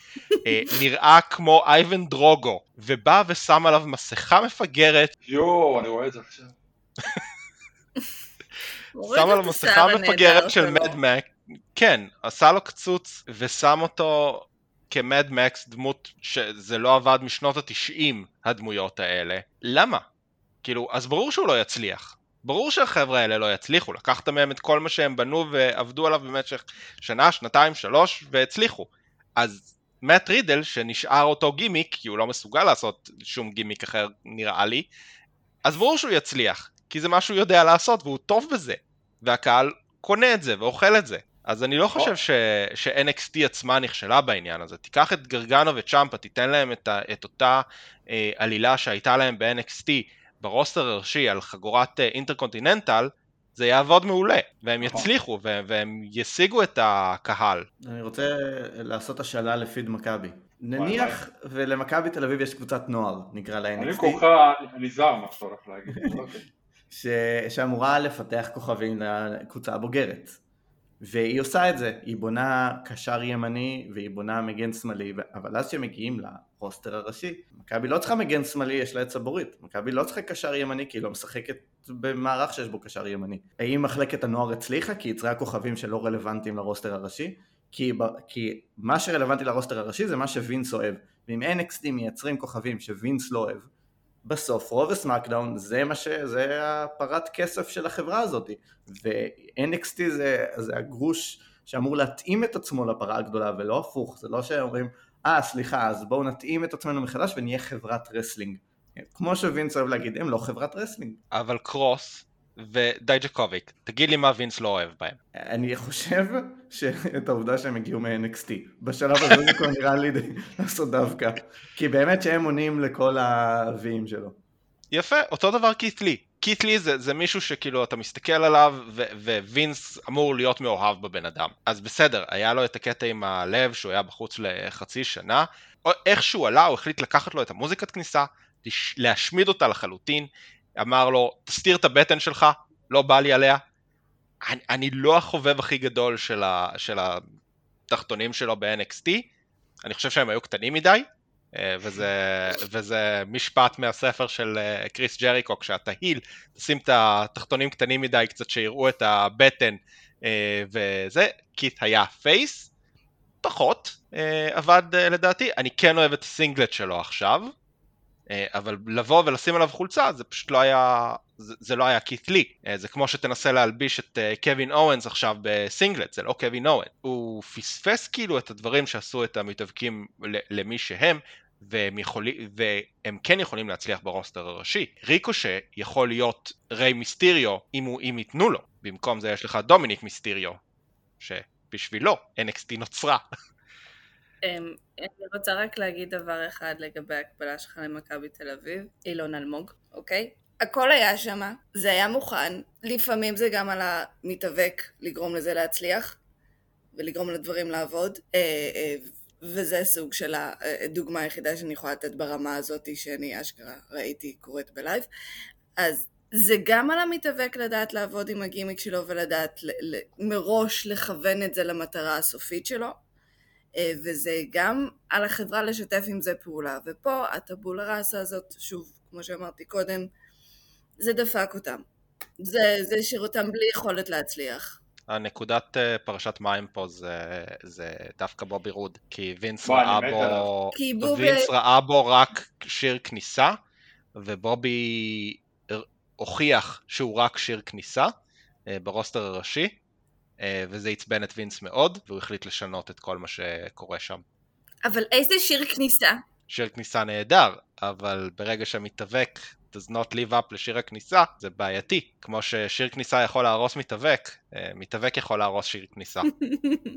אה, נראה כמו אייבן דרוגו, ובא ושם עליו מסכה מפגרת, יואו, אני רואה את זה עכשיו. שם עליו מסכה מפגרת של. מדמק, כן, עשה לו קצוץ ושם אותו כמדמקס, דמות שזה לא עבד משנות התשעים, הדמויות האלה. למה? כאילו, אז ברור שהוא לא יצליח. ברור שהחבר'ה האלה לא יצליחו, לקחת מהם את כל מה שהם בנו ועבדו עליו במשך שנה, שנתיים, שלוש, והצליחו. אז מאט רידל, שנשאר אותו גימיק, כי הוא לא מסוגל לעשות שום גימיק אחר, נראה לי, אז ברור שהוא יצליח, כי זה מה שהוא יודע לעשות, והוא טוב בזה. והקהל קונה את זה ואוכל את זה. אז אני לא חושב ש, ש-NXT עצמה נכשלה בעניין הזה. תיקח את גרגנו וצ'מפה, תיתן להם את, ה, את אותה אה, עלילה שהייתה להם ב-NXT ברוסטר הראשי על חגורת אה, אינטרקונטיננטל, זה יעבוד מעולה, והם נכון. יצליחו, והם, והם ישיגו את הקהל. אני רוצה לעשות השאלה לפיד מכבי. נניח ולמכבי תל אביב יש קבוצת נוער, נקרא לה אני NXT, במקומך נזהר מה שאתה הולך להגיד. אוקיי. ש... שאמורה לפתח כוכבים לקבוצה הבוגרת. והיא עושה את זה, היא בונה קשר ימני והיא בונה מגן שמאלי, אבל אז כשהם מגיעים ל roster הראשי, מכבי לא צריכה מגן שמאלי, יש לה את סבורית. מכבי לא צריכה קשר ימני כי היא לא משחקת במערך שיש בו קשר ימני. האם מחלקת הנוער הצליחה כי היא יצרה כוכבים שלא רלוונטיים ל roster הראשי? כי, כי מה שרלוונטי ל roster הראשי זה מה שווינס אוהב. ואם NXT מייצרים כוכבים שווינס לא אוהב, בסוף Raw ו-SmackDown זה מה ש... זה הפרת כסף של החברה הזאת ו-NXT זה, זה הגרוש שאמור להתאים את עצמו לפרה הגדולה ולא הפוך, זה לא שאומרים אה סליחה אז בואו נתאים את עצמנו מחדש ונהיה חברת wrestling כמו שווינס אוהב להגיד הם לא חברת wrestling אבל קרוס ודייג'קוביק, תגיד לי מה וינס לא אוהב בהם. אני חושב שאת העובדה שהם הגיעו מ-NXT. בשלב הזה זה כבר נראה לי לעשות דווקא. כי באמת שהם עונים לכל הוויים שלו. יפה, אותו דבר קית' לי. קית' לי זה, זה מישהו שכאילו אתה מסתכל עליו ווינס אמור להיות מאוהב בבן אדם. אז בסדר, היה לו את הקטע עם הלב שהוא היה בחוץ לחצי שנה. איך שהוא עלה הוא החליט לקחת לו את המוזיקת כניסה, להשמיד אותה לחלוטין, אמר לו, תסתיר את הבטן שלך, לא בא לי עליה. אני, אני לא החובב הכי גדול של, ה, של התחתונים שלו ב-NXT, אני חושב שהם היו קטנים מדי, וזה, וזה משפט מהספר של אה, קריס ג'ריקו, כשאתה היל, תשים את התחתונים קטנים מדי, קצת שיראו את הבטן, אה, וזה, קיט היה face, פחות, עבד לדעתי, אני כן אוהב את ה singlet שלו עכשיו, אה, אבל לבוא ולשים עליו חולצה זה פשוט לא היה, זה, לא היה קית' לי, אה, זה כמו שתנסה להלביש את אה, קווין אוונס עכשיו ב singlet, זה לא קווין אוונס, הוא פספס כאילו את הדברים שעשו את המתאבקים למי שהם, והם, יכולים, והם כן יכולים להצליח ברוסטר הראשי. ריקושה יכול להיות ריי מיסטיריו אם, הוא, אם ייתנו לו, במקום זה יש לך דומיניק מיסטיריו, שבשבילו NXT נוצרה. אמ, אני רוצה רק להגיד דבר אחד לגבי ההקבלה שלך למכבי תל אביב, אילון אלמוג, אוקיי? הכל היה שם, זה היה מוכן, לפעמים זה גם על המתאבק לגרום לזה להצליח ולגרום לדברים לעבוד, אה, אה, וזה סוג של הדוגמה היחידה שאני יכולה לתת ברמה הזאת שאני אשכרה ראיתי קורית בלייב. אז זה גם על המתאבק לדעת לעבוד עם הגימיק שלו ולדעת מראש לכוון את זה למטרה הסופית שלו, אה, וזה גם על החברה לשתף עם זה פעולה. ופה הטבולה ראסה הזאת, שוב, כמו שאמרתי קודם, זה דפק אותם. זה, זה השאיר אותם בלי יכולת להצליח. הנקודת אה, פרשת מים פה זה, זה דווקא בובי רוד, כי וינס ראה בו, כי בובי... וינס ראה בו רק שיר כניסה, ובובי הוכיח שהוא רק שיר כניסה אה, ברוסטר הראשי, אה, וזה עצבן את וינס מאוד, והוא החליט לשנות את כל מה שקורה שם. אבל איזה שיר כניסה? שיר כניסה נהדר, אבל ברגע שהמתאבק does not live up לשיר הכניסה, זה בעייתי. כמו ששיר כניסה יכול להרוס מתאבק, אה, מתאבק יכול להרוס שיר כניסה.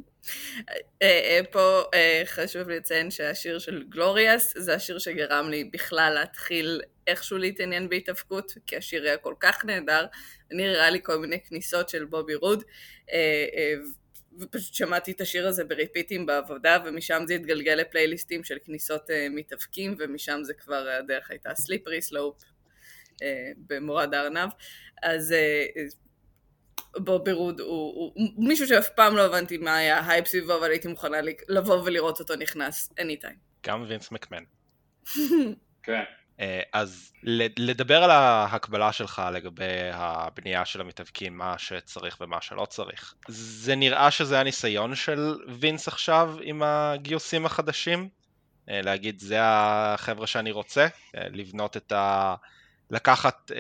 אה, פה חשוב לציין שהשיר של Glorious זה השיר שגרם לי בכלל להתחיל איכשהו להתעניין בהתאבקות, כי השיר היה כל כך נהדר, אני הראה לי כל מיני כניסות של בובי רוד, אה, אה, ופשוט שמעתי את השיר הזה בריפיטים בעבודה, ומשם זה התגלגל לפלייליסטים של כניסות אה, מתאבקים, ומשם זה כבר הדרך הייתה slippery slope במורד הארנב, אז בובי רוד הוא, הוא, הוא מישהו שאף פעם לא הבנתי מה היה הייפ סביבו, אבל הייתי מוכנה לבוא ולראות אותו נכנס anytime. גם וינס מקמן. כן. אה, אז לדבר על ההקבלה שלך לגבי הבנייה של המתאבקים, מה שצריך ומה שלא צריך. זה נראה שזה הניסיון של וינס עכשיו עם הגיוסים החדשים? אה, להגיד זה החבר'ה שאני רוצה? אה, לבנות את ה... לקחת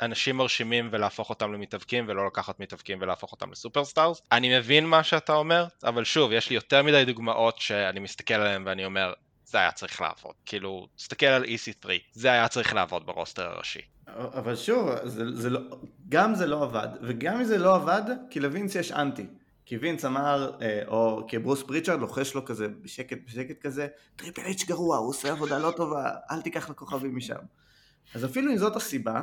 אנשים מרשימים ולהפוך אותם למתאבקים ולא לקחת מתאבקים ולהפוך אותם ל superstars. אני מבין מה שאתה אומר, אבל שוב, יש לי יותר מדי דוגמאות שאני מסתכל עליהן ואני אומר, זה היה צריך לעבוד. כאילו, תסתכל על EC3, זה היה צריך לעבוד ב roster הראשי. אבל שוב, זה, זה לא, גם זה לא עבד, וגם אם זה לא עבד, כי לווינס יש אנטי. כי וינס אמר, אה, או כי ברוס פריצ'רד לוחש לו כזה בשקט בשקט כזה, טריפל אייץ' גרוע, הוא עושה עבודה לא טובה, אל תיקח לכוכבים משם. אז אפילו אם זאת הסיבה,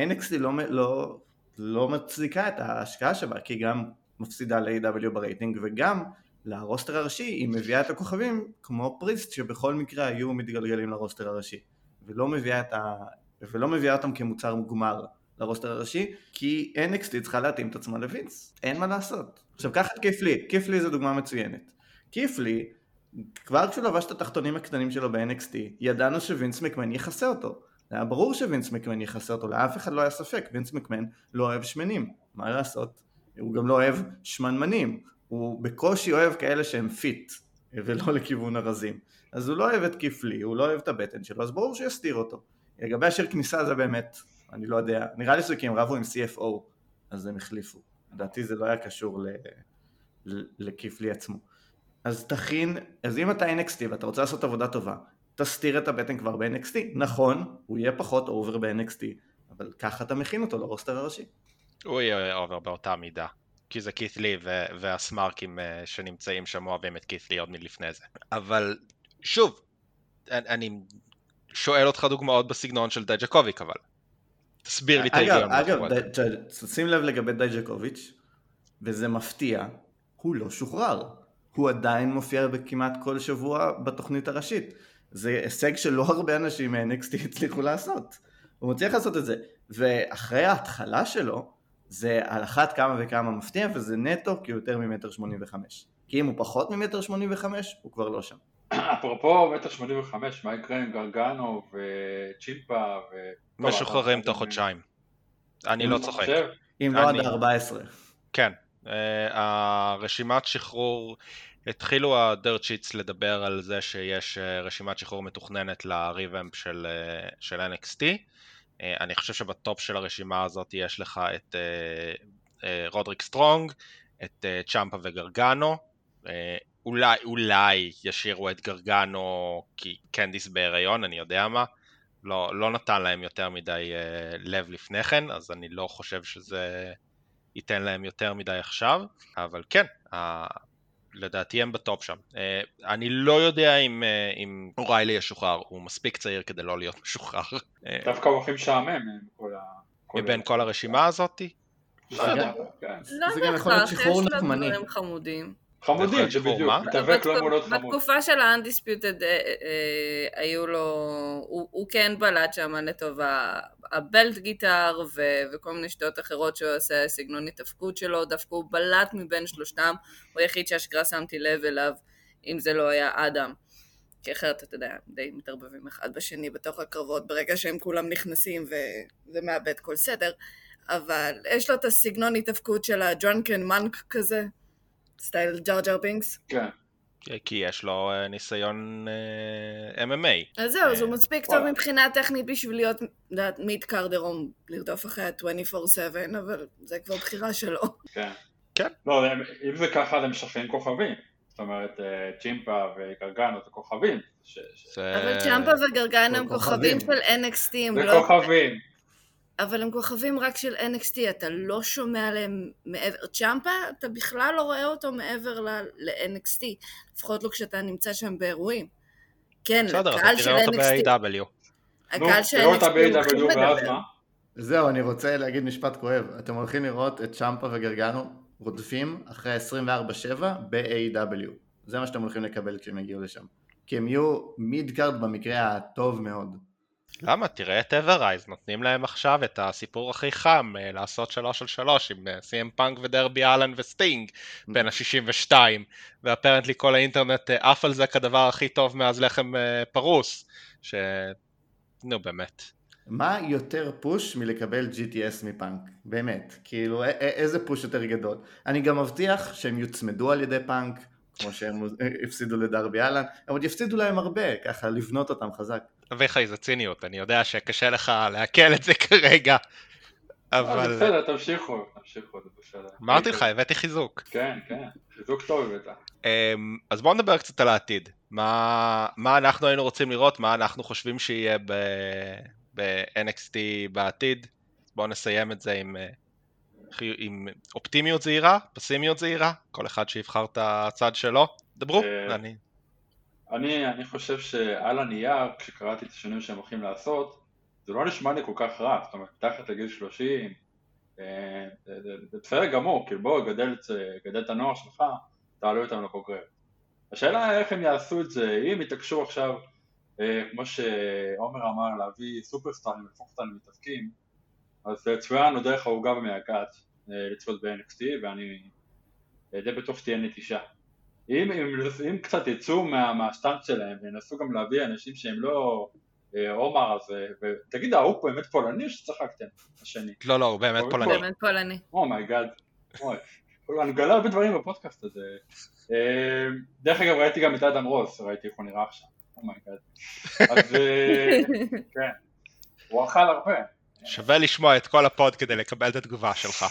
NXT לא, לא, לא מצדיקה את ההשקעה שבה, כי גם מפסידה ל-AEW ברייטינג, וגם ל roster הראשי היא מביאה את הכוכבים כמו פריסט שבכל מקרה היו מתגלגלים ל roster הראשי ולא מביאה, ה... ולא מביאה אותם כמוצר מוגמר ל roster הראשי כי NXT צריכה להתאים את עצמה לווינס אין מה לעשות. עכשיו קח את קית' לי, קית' לי זו דוגמה מצוינת. קית' לי כבר כשהוא לבש את התחתונים הקטנים שלו ב-NXT ידענו שווינס מקמן יכסה אותו היה ברור שווינס מקמן יכסה אותו לאף אחד לא היה ספק וינס מקמן לא אוהב שמנים. מה לעשות? הוא גם לא אוהב שמנמנים. הוא בקושי אוהב כאלה שהם fit ולא לכיוון הרזים אז הוא לא אוהב את קית' לי, הוא לא אוהב את הבטן שלו אז ברור שיסתיר אותו. לגבי השיר כניסה זה באמת, אני לא יודע, נראה לי שזה כי הם רבו עם CFO, אז הם החליפו. לדעתי זה לא היה קשור ל... ל- לקית' לי עצמו. אז תכין, אז אם אתה NXT ואתה רוצה לעשות עבודה טובה, תסתיר את הבטן כבר ב-NXT. נכון, הוא יהיה פחות over ב-NXT, אבל ככה אתה מכין אותו ל roster הראשי. הוא יהיה over באותה מידה. כי זה קית' לי ו- והסמארקים אה, שנמצאים שם אוהבים את קית' לי עוד מלפני זה. אבל שוב, אני, שואל אותך דוגמאות בסגנון של דייג'קוביק אבל. תסביר לי את ההיגיון. אגב, שים לב לגבי דייג'קוביץ', וזה מפתיע, הוא לא שוחרר. הוא עדיין מופיע בכמעט כל שבוע בתוכנית הראשית. זה הישג שלא הרבה אנשים מ-NXT הצליחו לעשות. הוא מצליח לעשות את זה. ואחרי ההתחלה שלו, זה על אחת כמה וכמה מפתיע, וזה נטו כי הוא יותר ממטר שמונים וחמש. כי אם הוא פחות ממטר שמונים וחמש, הוא כבר לא שם. אפרופו מטר שמונים וחמש, מה יקרה עם גרגנו וצ'ימפה ו... טוב, משוחררים תוך חודשיים. אני לא צוחק. חושב? אם לא עד 14. כן, אה, הרשימת שחרור, התחילו ה dirt sheets לדבר על זה שיש אה, רשימת שחרור מתוכננת ל revamp של, אה, של NXT. אה, אני חושב שב top של הרשימה הזאת יש לך את רודריק סטרונג, את צ'מפה וגרגנו. אולי, אולי ישאירו את גרגנו כי קנדיס בהיריון, אני יודע מה. לא, לא נתן להם יותר מדי לב לפני כן, אז אני לא חושב שזה ייתן להם יותר מדי עכשיו, אבל כן. לדעתי הם בטופ שם. אה, אני לא יודע אם, אה, אם אוריילי ישוחרר, הוא מספיק צעיר כדי לא להיות משוחרר. אה, דווקא הוא הכי משעמם. מבין כל הרשימה הזאתי. בסדר, כן. לא זה גם יכול להיות בהכרח, שחרור יש לו נחמני. דברים חמודים. חמודים, יכול להיות זה שחור, בדיוק, מה? מתאבק לא אמור להיות חמוד. בתקופה של ה-Undisputed אה, אה, היו לו, הוא הוא כן בלט שם לטובה. הבלט גיטר וכל מיני שטויות אחרות שהוא עושה, סגנון התאבקות שלו, דווקא הוא בלט מבין שלושתם, הוא היחיד שאשכרה שמתי לב אליו, אם זה לא היה אדם. כי אחרת, אתה יודע, די מתערבבים אחד בשני בתוך הקרבות ברגע שהם כולם נכנסים וזה מאבד כל סדר. אבל יש לו את הסגנון התאבקות של הדרונקן מנק כזה, סטייל ג'אר ג'אר בינקס. כן. כי יש לו אה, ניסיון אה, MMA. אז זהו, אז הוא אה, מספיק טוב. מבחינה טכנית בשביל להיות, mid carder, לרדוף אחרי ה-24/7, אבל זה כבר בחירה שלו. כן. כן. לא, אם זה ככה, הם משחררים כוכבים. זאת אומרת, אה, צ'מפה וגרגנו זה כוכבים. אבל צ'מפה וגרגן הם כוכבים. של NXT, הם זה לא... כוכבים. אבל הם כוכבים רק של NXT, אתה לא שומע עליהם מעבר... צ'מפה, אתה בכלל לא רואה אותו מעבר ל- ל-NXT, לפחות לא כשאתה נמצא שם באירועים. כן, בסדר, הקהל אתה של תראה אותו NXT, ב-AEW. נו, הקהל של תראו אותה NXT הוא הכי ב-AEW ואז מדבר. מה? זהו, אני רוצה להגיד משפט כואב. אתם הולכים לראות את צ'מפה וגרגנו רודפים אחרי 24-7 ב-AEW. זה מה שאתם הולכים לקבל כשהם יגיעו לשם. כי הם יהיו mid card במקרה הטוב מאוד. למה? תראה את אברייז, נותנים להם עכשיו את הסיפור הכי חם, אה, לעשות שלוש על שלוש עם אה, סי.אם פאנק ודרבי אלן וסטינג בין ה-62, ואפרנטלי כל האינטרנט אה, עף על זה כדבר הכי טוב מאז לחם אה, פרוס, ש... נו באמת. מה יותר פוש מלקבל GTS מפאנק? באמת. כאילו, א- א- איזה פוש יותר גדול. אני גם מבטיח שהם יוצמדו על ידי פאנק, כמו שהם הפסידו לדרבי אלן. הם עוד יפסידו להם הרבה, ככה לבנות אותם חזק. אביחי זה ציניות, אני יודע שקשה לך לעכל את זה כרגע, אה, אבל בסדר, תמשיכו, תמשיכו, זה בסדר. אמרתי לך, הבאתי חיזוק. כן, כן, חיזוק טוב הבאת. אמ, אז בואו נדבר קצת על העתיד. מה, מה אנחנו היינו רוצים לראות, מה אנחנו חושבים שיהיה ב- ב-NXT בעתיד. בואו נסיים את זה עם, אה, עם אופטימיות זהירה, פסימיות זהירה, כל אחד שיבחר את הצד שלו. דברו, אה, אני... אני, אני חושב שעל הנייר, כשקראתי את השינויים שהם הולכים לעשות, זה לא נשמע לי כל כך רע, זאת אומרת, מתחת לגיל 30, אה, זה, בסדר גמור, כאילו בוא, גדל, גדל את הנוער שלך, תעלו אותם לבוגר. השאלה איך הם יעשו את זה, אם יתעקשו עכשיו, אה, כמו שעומר אמר, להביא סופרסטארים, להפוך אותם למתאבקים, אז צפויה דרך העוגה במייגעת אה, לצפות ב-NXT, ואני אה, די בטוח שתהיה נטישה. אם, אם, אם קצת יצאו מה, מהסטנט שלהם וינסו גם להביא אנשים שהם לא אה, עומר הזה, ותגיד ההוא פה באמת פולני או שצחקתם? השני. לא, לא, הוא באמת פולני. באמת פולני. oh my god. אוי. אני מגלה הרבה דברים בפודקאסט הזה. אה, דרך אגב ראיתי גם את אדם רוז, ראיתי איך הוא נראה עכשיו. oh my god. אז אה, כן. הוא אכל הרבה. שווה לשמוע את כל ה pod כדי לקבל את התגובה שלך.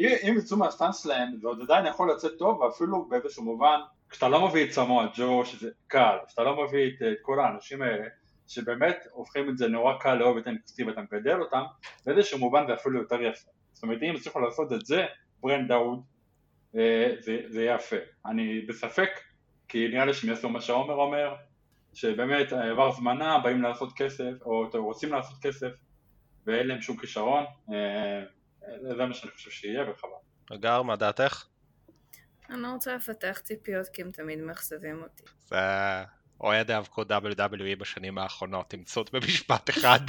אם יצאו מהסטאנסלאם זה עוד עדיין יכול לצאת טוב ואפילו באיזשהו מובן כשאתה לא מביא את סמואל ג'ו שזה קל, כשאתה לא מביא את, את כל האנשים האלה שבאמת הופכים את זה נורא קל לאהוב את NXT ואתה מגדל אותם באיזשהו מובן זה אפילו יותר יפה. זאת אומרת אם הצליחו לעשות את זה ברנד דאוד אה, זה, זה יפה. אני בספק כי נראה לי שהם יעשו מה שעומר אומר שבאמת עבר זמנה באים לעשות כסף או רוצים לעשות כסף ואין להם שום כישרון אה, זה מה שאני חושב שיהיה וחבל. אגר, מה דעתך? אני לא רוצה לפתח ציפיות כי הם תמיד מאכזבים אותי. זה אוהד האבקות WWE בשנים האחרונות, תמצאות במשפט אחד.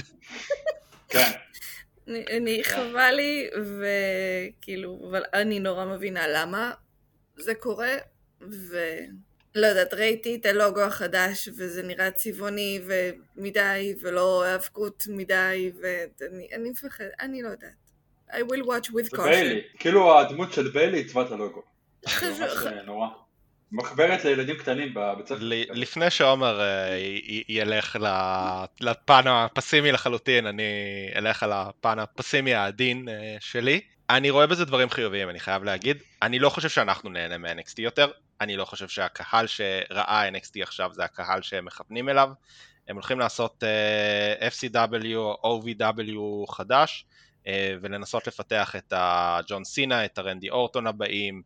כן. אני, אני חבל לי, וכאילו, אבל אני נורא מבינה למה זה קורה, ולא יודעת, ראיתי את הלוגו החדש, וזה נראה צבעוני ומדי, ולא האבקות מדי, ואני מפחד, אני לא יודעת. I will watch with זה caution. ביילי, כאילו הדמות של ביילי עיצבה את הלוגו. ממש אה, נורא. מחברת לילדים קטנים בבית ספר. לפני שעומר אה, ילך לפן הפסימי לחלוטין, אני אלך על הפן הפסימי העדין אה, שלי. אני רואה בזה דברים חיוביים, אני חייב להגיד. אני לא חושב שאנחנו נהנה מ-NXT יותר, אני לא חושב שהקהל שראה NXT עכשיו זה הקהל שהם מכוונים אליו. הם הולכים לעשות אה, FCW או OVW חדש, ולנסות לפתח את הג'ון סינה, את הרנדי אורטון הבאים,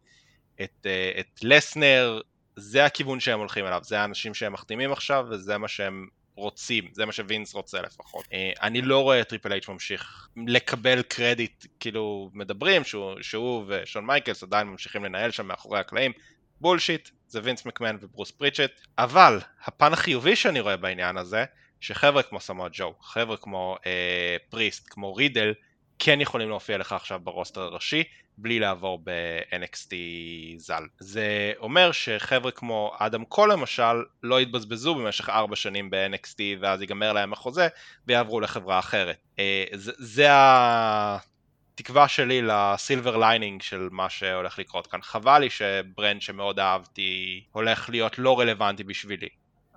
את, אה, את לסנר, זה הכיוון שהם הולכים אליו, זה האנשים שהם מחתימים עכשיו וזה מה שהם רוצים, זה מה שווינס רוצה לפחות. אה, אני לא רואה את טריפל אייץ' ממשיך לקבל קרדיט, כאילו מדברים שהוא, שהוא ושון מייקלס עדיין ממשיכים לנהל שם מאחורי הקלעים, bullshit, זה וינס מקמן וברוס פריצ'רד, אבל הפן החיובי שאני רואה בעניין הזה, שחבר'ה כמו סמואה ג'ו, חבר'ה כמו אה, פריסט, כמו רידל, כן יכולים להופיע לך עכשיו ב roster הראשי, בלי לעבור ב-NXT ז"ל. זה אומר שחבר'ה כמו אדם קול למשל, לא יתבזבזו במשך ארבע שנים ב-NXT ואז ייגמר להם החוזה ויעברו לחברה אחרת. אה, זה, התקווה שלי ל silver lining של מה שהולך לקרות כאן. חבל לי ש brand שמאוד אהבתי הולך להיות לא רלוונטי בשבילי.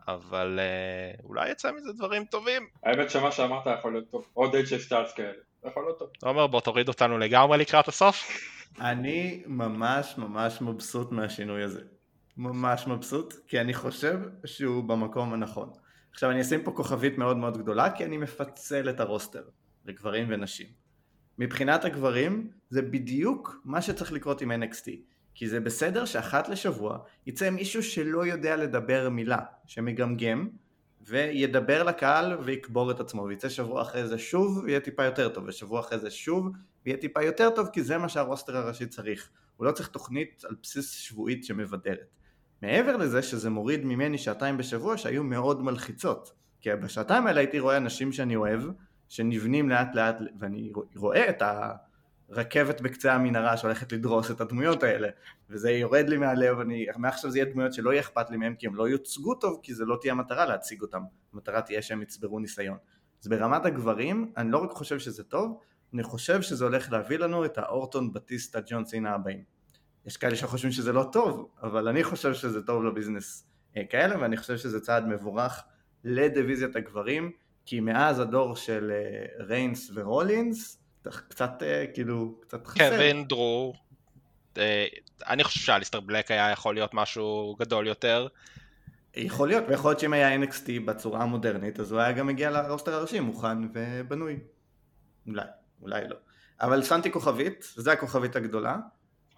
אבל אה, אולי יצא מזה דברים טובים. האמת שמה שאמרת יכול להיות טוב. עוד stars כאלה. יכול להיות טוב. עומר בוא תוריד אותנו לגמרי לקראת הסוף. אני ממש ממש מבסוט מהשינוי הזה. ממש מבסוט, כי אני חושב שהוא במקום הנכון. עכשיו אני אשים פה כוכבית מאוד מאוד גדולה, כי אני מפצל את ה roster לגברים ונשים. מבחינת הגברים, זה בדיוק מה שצריך לקרות עם NXT. כי זה בסדר שאחת לשבוע יצא מישהו שלא יודע לדבר מילה, שמגמגם, וידבר לקהל ויקבור את עצמו, ויצא שבוע אחרי זה שוב ויהיה טיפה יותר טוב, ושבוע אחרי זה שוב ויהיה טיפה יותר טוב, כי זה מה שהרוסטר הראשי צריך. הוא לא צריך תוכנית על בסיס שבועית שמבדרת. מעבר לזה שזה מוריד ממני שעתיים בשבוע שהיו מאוד מלחיצות. כי בשעתיים האלה הייתי רואה אנשים שאני אוהב, שנבנים לאט לאט, ואני רואה את הרכבת בקצה המנהרה שהולכת לדרוס את הדמויות האלה, וזה יורד לי מהלב, אני, מעכשיו זה יהיה דמויות שלא יהיה אכפת לי מהם כי הם לא יוצגו טוב, כי זה לא תהיה המטרה להציג אותם, המטרה תהיה שהם יצברו ניסיון. אז ברמת הגברים, אני לא רק חושב שזה טוב, אני חושב שזה הולך להביא לנו את האורטון בטיסטה ג'ון סינה הבאים. יש כאלה שחושבים שזה לא טוב, אבל אני חושב שזה טוב לביזנס אה, כאלה, ואני חושב שזה צעד מבורך לדיוויזיית הגברים, כי מאז הדור של אה, ריינס ורולינס, קצת אה, כאילו, קצת חסר. קווין, דרו, אה, אני חושב שאליסטר בלק היה יכול להיות משהו גדול יותר. יכול להיות, ויכול להיות שאם היה NXT בצורה המודרנית, אז הוא היה גם מגיע לרוסטר הראשי מוכן ובנוי. אולי, אולי לא. אבל שמתי כוכבית, וזו הכוכבית הגדולה.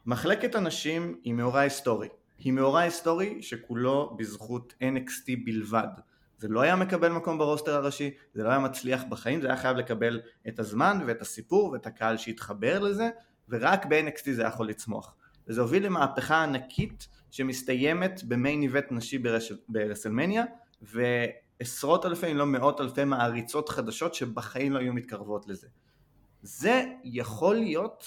מחלקת הנשים היא מאורע היסטורי. היא מאורע היסטורי שכולו בזכות NXT בלבד. זה לא היה מקבל מקום ברוסטר הראשי, זה לא היה מצליח בחיים, זה היה חייב לקבל את הזמן ואת הסיפור ואת הקהל שהתחבר לזה, ורק ב-NXT זה יכול לצמוח. וזה הוביל למהפכה ענקית שמסתיימת במיין איבט נשי. ברסלמניה, ועשרות אלפי אם לא מאות אלפי מעריצות חדשות שבחיים לא היו מתקרבות לזה. זה יכול להיות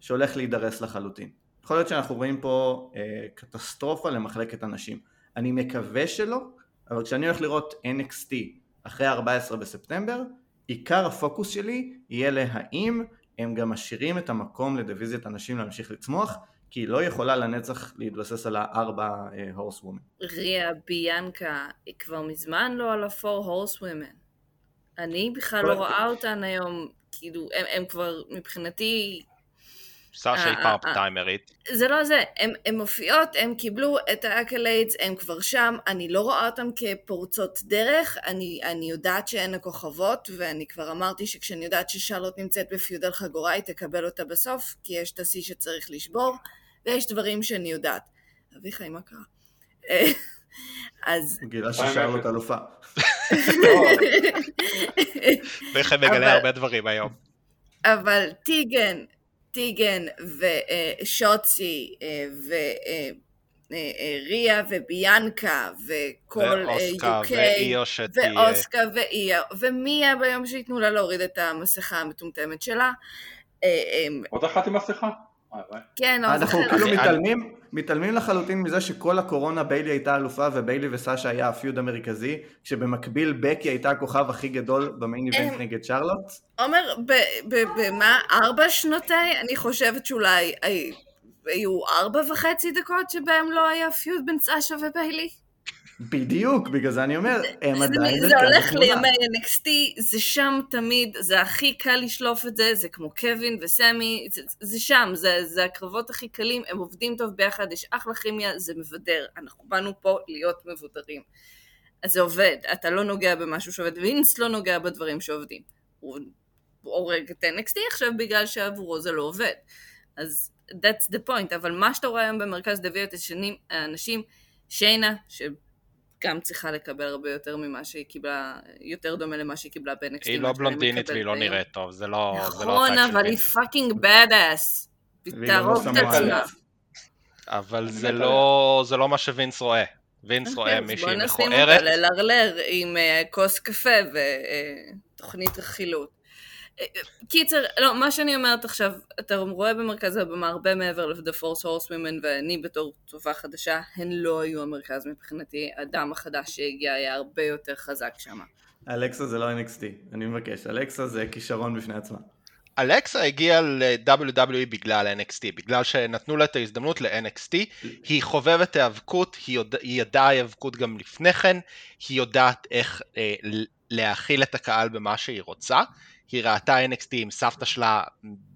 שהולך להידרס לחלוטין. יכול להיות שאנחנו רואים פה אה, קטסטרופה למחלקת הנשים. אני מקווה שלא, אבל כשאני הולך לראות NXT אחרי 14 בספטמבר, עיקר הפוקוס שלי יהיה להאם הם גם משאירים את המקום לדיוויזיית הנשים להמשיך לצמוח, כי היא לא יכולה לנצח להתבסס על הארבע הורס וומן. ריה ביאנקה היא כבר מזמן לא על ה-4 הורס וומן. אני בכלל לא רואה אותן היום, כאילו, הם, הם כבר מבחינתי סשה היא אה, פעם אה, טיימרית. זה לא זה, הן מופיעות, הן קיבלו את ה accolades, הן כבר שם, אני לא רואה אותן כפורצות דרך, אני, אני יודעת שהן הכוכבות, ואני כבר אמרתי שכשאני יודעת ששרלוט נמצאת ב feud על חגורה, היא תקבל אותה בסוף, כי יש את השיא שצריך לשבור, ויש דברים שאני יודעת. אביחי, מה קרה? אז... הוא גילה ששרלוט אלופה. ואיך הם מגלה הרבה דברים היום. אבל טיגן, טיגן ושוצי וריה וביאנקה וכל ואוסקה UK ואיו שתהיה. ואוסקה ואיה ומיה ביום שייתנו לה להוריד את המסכה המטומטמת שלה. אה, אה, עוד אחת עם מסכה? אה. כן, עוד אנחנו אחרת. כאילו מתעלמים, מתעלמים לחלוטין מזה שכל הקורונה ביילי הייתה אלופה וביילי וסשה היה הפיוד המרכזי, כשבמקביל בקי הייתה הכוכב הכי גדול במיין איבנט נגד שרלוט. עומר, במה? ארבע שנותיי? אני חושבת שאולי הי- היו ארבע וחצי דקות שבהם לא היה פיוד בין סשה וביילי. בדיוק, בגלל זה אני אומר, הם זה, עדיין זה מרכז הולך. לימי NXT, זה שם תמיד, זה הכי קל לשלוף את זה, זה כמו קווין וסמי, זה, זה שם, זה, זה הקרבות הכי קלים, הם עובדים טוב ביחד, יש אחלה כימיה, זה מבדר, אנחנו באנו פה להיות מבודרים. אז זה עובד, אתה לא נוגע במשהו שעובד, וינס לא נוגע בדברים שעובדים. הוא הורג את NXT עכשיו בגלל שעבורו זה לא עובד. אז that's the point, אבל מה שאתה רואה היום במרכז דביא את השנים, האנשים, שיינה, שגם צריכה לקבל הרבה יותר ממה שהיא קיבלה, יותר דומה למה שהיא קיבלה ב-NXT. היא לא בלונדינית והיא לא. נראית טוב, זה לא זה לא נכון, אבל היא. fucking bad ass. גם לא תהרוג את עצמה. אבל זה מת לא זה לא מה שווינס רואה. וינס רואה אוקיי, אז מישהי בוא נשים מכוערת, אותה ללרלר עם אה, כוס קפה ותוכנית רכילות. קיצר, לא, מה שאני אומרת עכשיו, אתה רואה במרכז הבמה הרבה מעבר ל-The Force Horsewomen, ואני בתור צופה חדשה, הן לא היו המרכז מבחינתי, הדם החדש שהגיע היה הרבה יותר חזק שם. אלכסה זה לא NXT, אני מבקש, אלכסה זה כישרון בפני עצמה. אלכסה הגיעה ל-WWE בגלל NXT, בגלל שנתנו לה את ההזדמנות ל-NXT, היא חובבת היאבקות, היא, יודע, היא ידעה היאבקות גם לפני כן, היא יודעת איך אה, להאכיל את הקהל במה שהיא רוצה, היא ראתה NXT עם סבתא שלה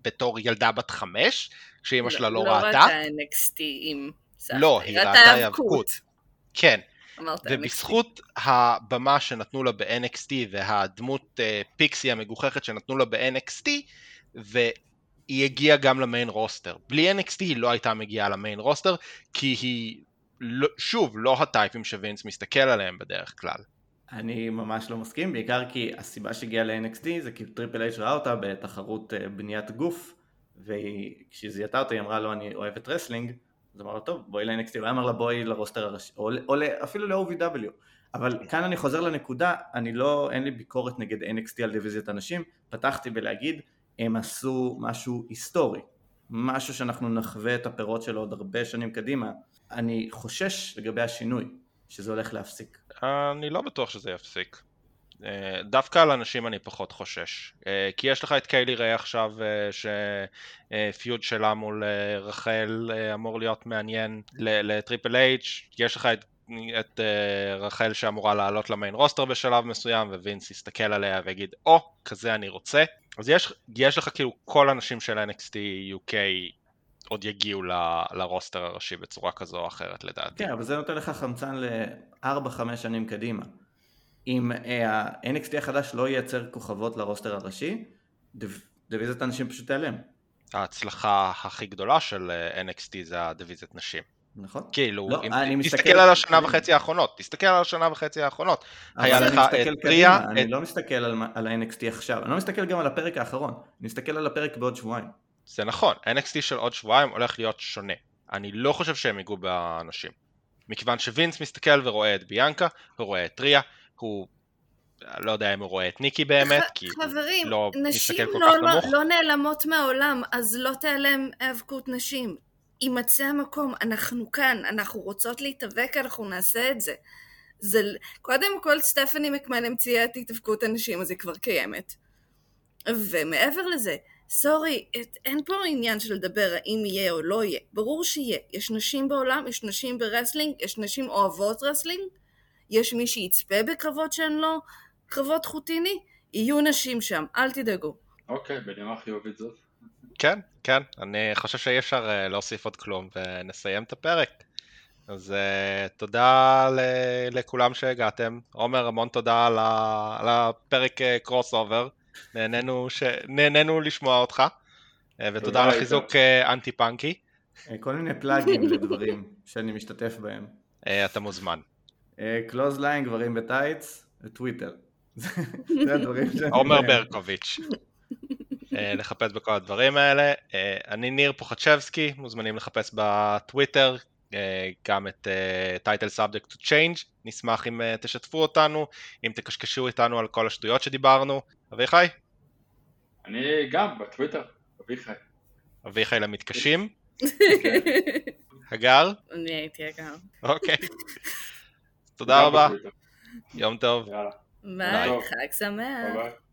בתור ילדה בת חמש, כשאימא שלה לא, ראתה, לא ראתה NXT עם סבתא, לא, היא ראתה היאבקות. כן, ובזכות הבמה שנתנו לה ב-NXT והדמות אה, פיקסי המגוחכת שנתנו לה ב-NXT, והיא הגיעה גם ל main roster. בלי NXT היא לא הייתה מגיעה ל main roster, כי היא, לא, שוב, לא ה type ים שווינס מסתכל עליהם בדרך כלל. אני ממש לא מסכים, בעיקר כי הסיבה שהגיעה ל-NXT זה כי טריפל אייץ' ראה אותה בתחרות אה, בניית גוף, וכשהיא זיהתה אותה היא אמרה לו אני אוהבת wrestling, אז אמר לה טוב בואי ל-NXT, הוא אמר לה בואי ל roster הראשי, או, או אפילו ל-OVW, אבל כאן אני חוזר לנקודה, אני לא, אין לי ביקורת נגד NXT על דיוויזיית הנשים, פתחתי בלהגיד הם עשו משהו היסטורי, משהו שאנחנו נחווה את הפירות שלו עוד הרבה שנים קדימה, אני חושש לגבי השינוי, שזה הולך להפסיק. אני לא בטוח שזה יפסיק. אה, דווקא על הנשים אני פחות חושש. אה, כי יש לך את קיי לי ריי עכשיו, אה, ש feud שלה מול רקל אמור להיות מעניין לטריפל אייץ', יש לך את, את אה, רקל שאמורה לעלות ל main roster בשלב מסוים, ווינס יסתכל עליה ויגיד, או, oh, כזה אני רוצה. אז יש, יש לך כאילו כל הנשים של NXT UK עוד יגיעו ל- לרוסטר הראשי בצורה כזו או אחרת לדעתי. כן, אבל זה נותן לך חמצן ל-4-5 שנים קדימה. אם אה, ה-NXT החדש לא ייצר כוכבות לרוסטר הראשי, דיוויזיית הנשים פשוט תיעלם, ההצלחה הכי גדולה של אה, NXT זה הדיוויזיית נשים. נכון? כאילו, לא, אם אני תסתכל מסתכל- על השנה וחצי האחרונות, תסתכל על השנה וחצי האחרונות. היה לך את טריה, אני את- לא מסתכל על, על ה-NXT עכשיו, אני לא מסתכל גם על הפרק האחרון, אני מסתכל על הפרק בעוד שבועיים. זה נכון, NXT של עוד שבועיים הולך להיות שונה. אני לא חושב שהם ייגעו באנשים. מכיוון שווינס מסתכל ורואה את ביאנקה, הוא רואה את טריה, הוא... לא יודע אם הוא רואה את ניקי באמת, כי הוא חברים, לא נשים מסתכל כל לא, כך לא, נמוך. לא נעלמות מהעולם, אז לא תיעלם האבקות נשים. יימצא המקום, אנחנו כאן, אנחנו רוצות להתאבק, אנחנו נעשה את זה. זה קודם כל סטפני מקמן המציאה את התאבקות הנשים, אז היא כבר קיימת. ומעבר לזה, sorry, את, אין פה עניין של לדבר האם יהיה או לא יהיה. ברור שיהיה. יש נשים בעולם, יש נשים ב wrestling, יש נשים אוהבות wrestling, יש מי שיצפה בקרבות שהן לא קרבות חוטיני, יהיו נשים שם, אל תדאגו. אוקיי, בנימה חיובית זאת. כן, כן, אני חושב שאי אפשר אה, להוסיף עוד כלום ונסיים את הפרק. אז אה, תודה ל- לכולם שהגעתם. עומר, המון תודה על, ה- על הפרק crossover. נהנינו, ש... נהנינו לשמוע אותך. אה, ותודה על החיזוק אה, אנטי פאנקי. אה, כל מיני פלאגים לדברים שאני משתתף בהם. אתה מוזמן. קלוז ליין, גברים בטייץ, טוויטר. זה הדברים שאני... עומר ברקוביץ'. אה, לחפש בכל הדברים האלה. אה, אני ניר פוחצ'בסקי, מוזמנים לחפש בטוויטר אה, גם את title subject to change, נשמח אם אה, תשתפו אותנו, אם תקשקשו איתנו על כל השטויות שדיברנו. אביחי? אני גם בטוויטר, אביחי. אביחי למתקשים. הגר? אני הייתי אגב. אוקיי. תודה רבה. יום טוב. יאללה, ביי. חג שמח.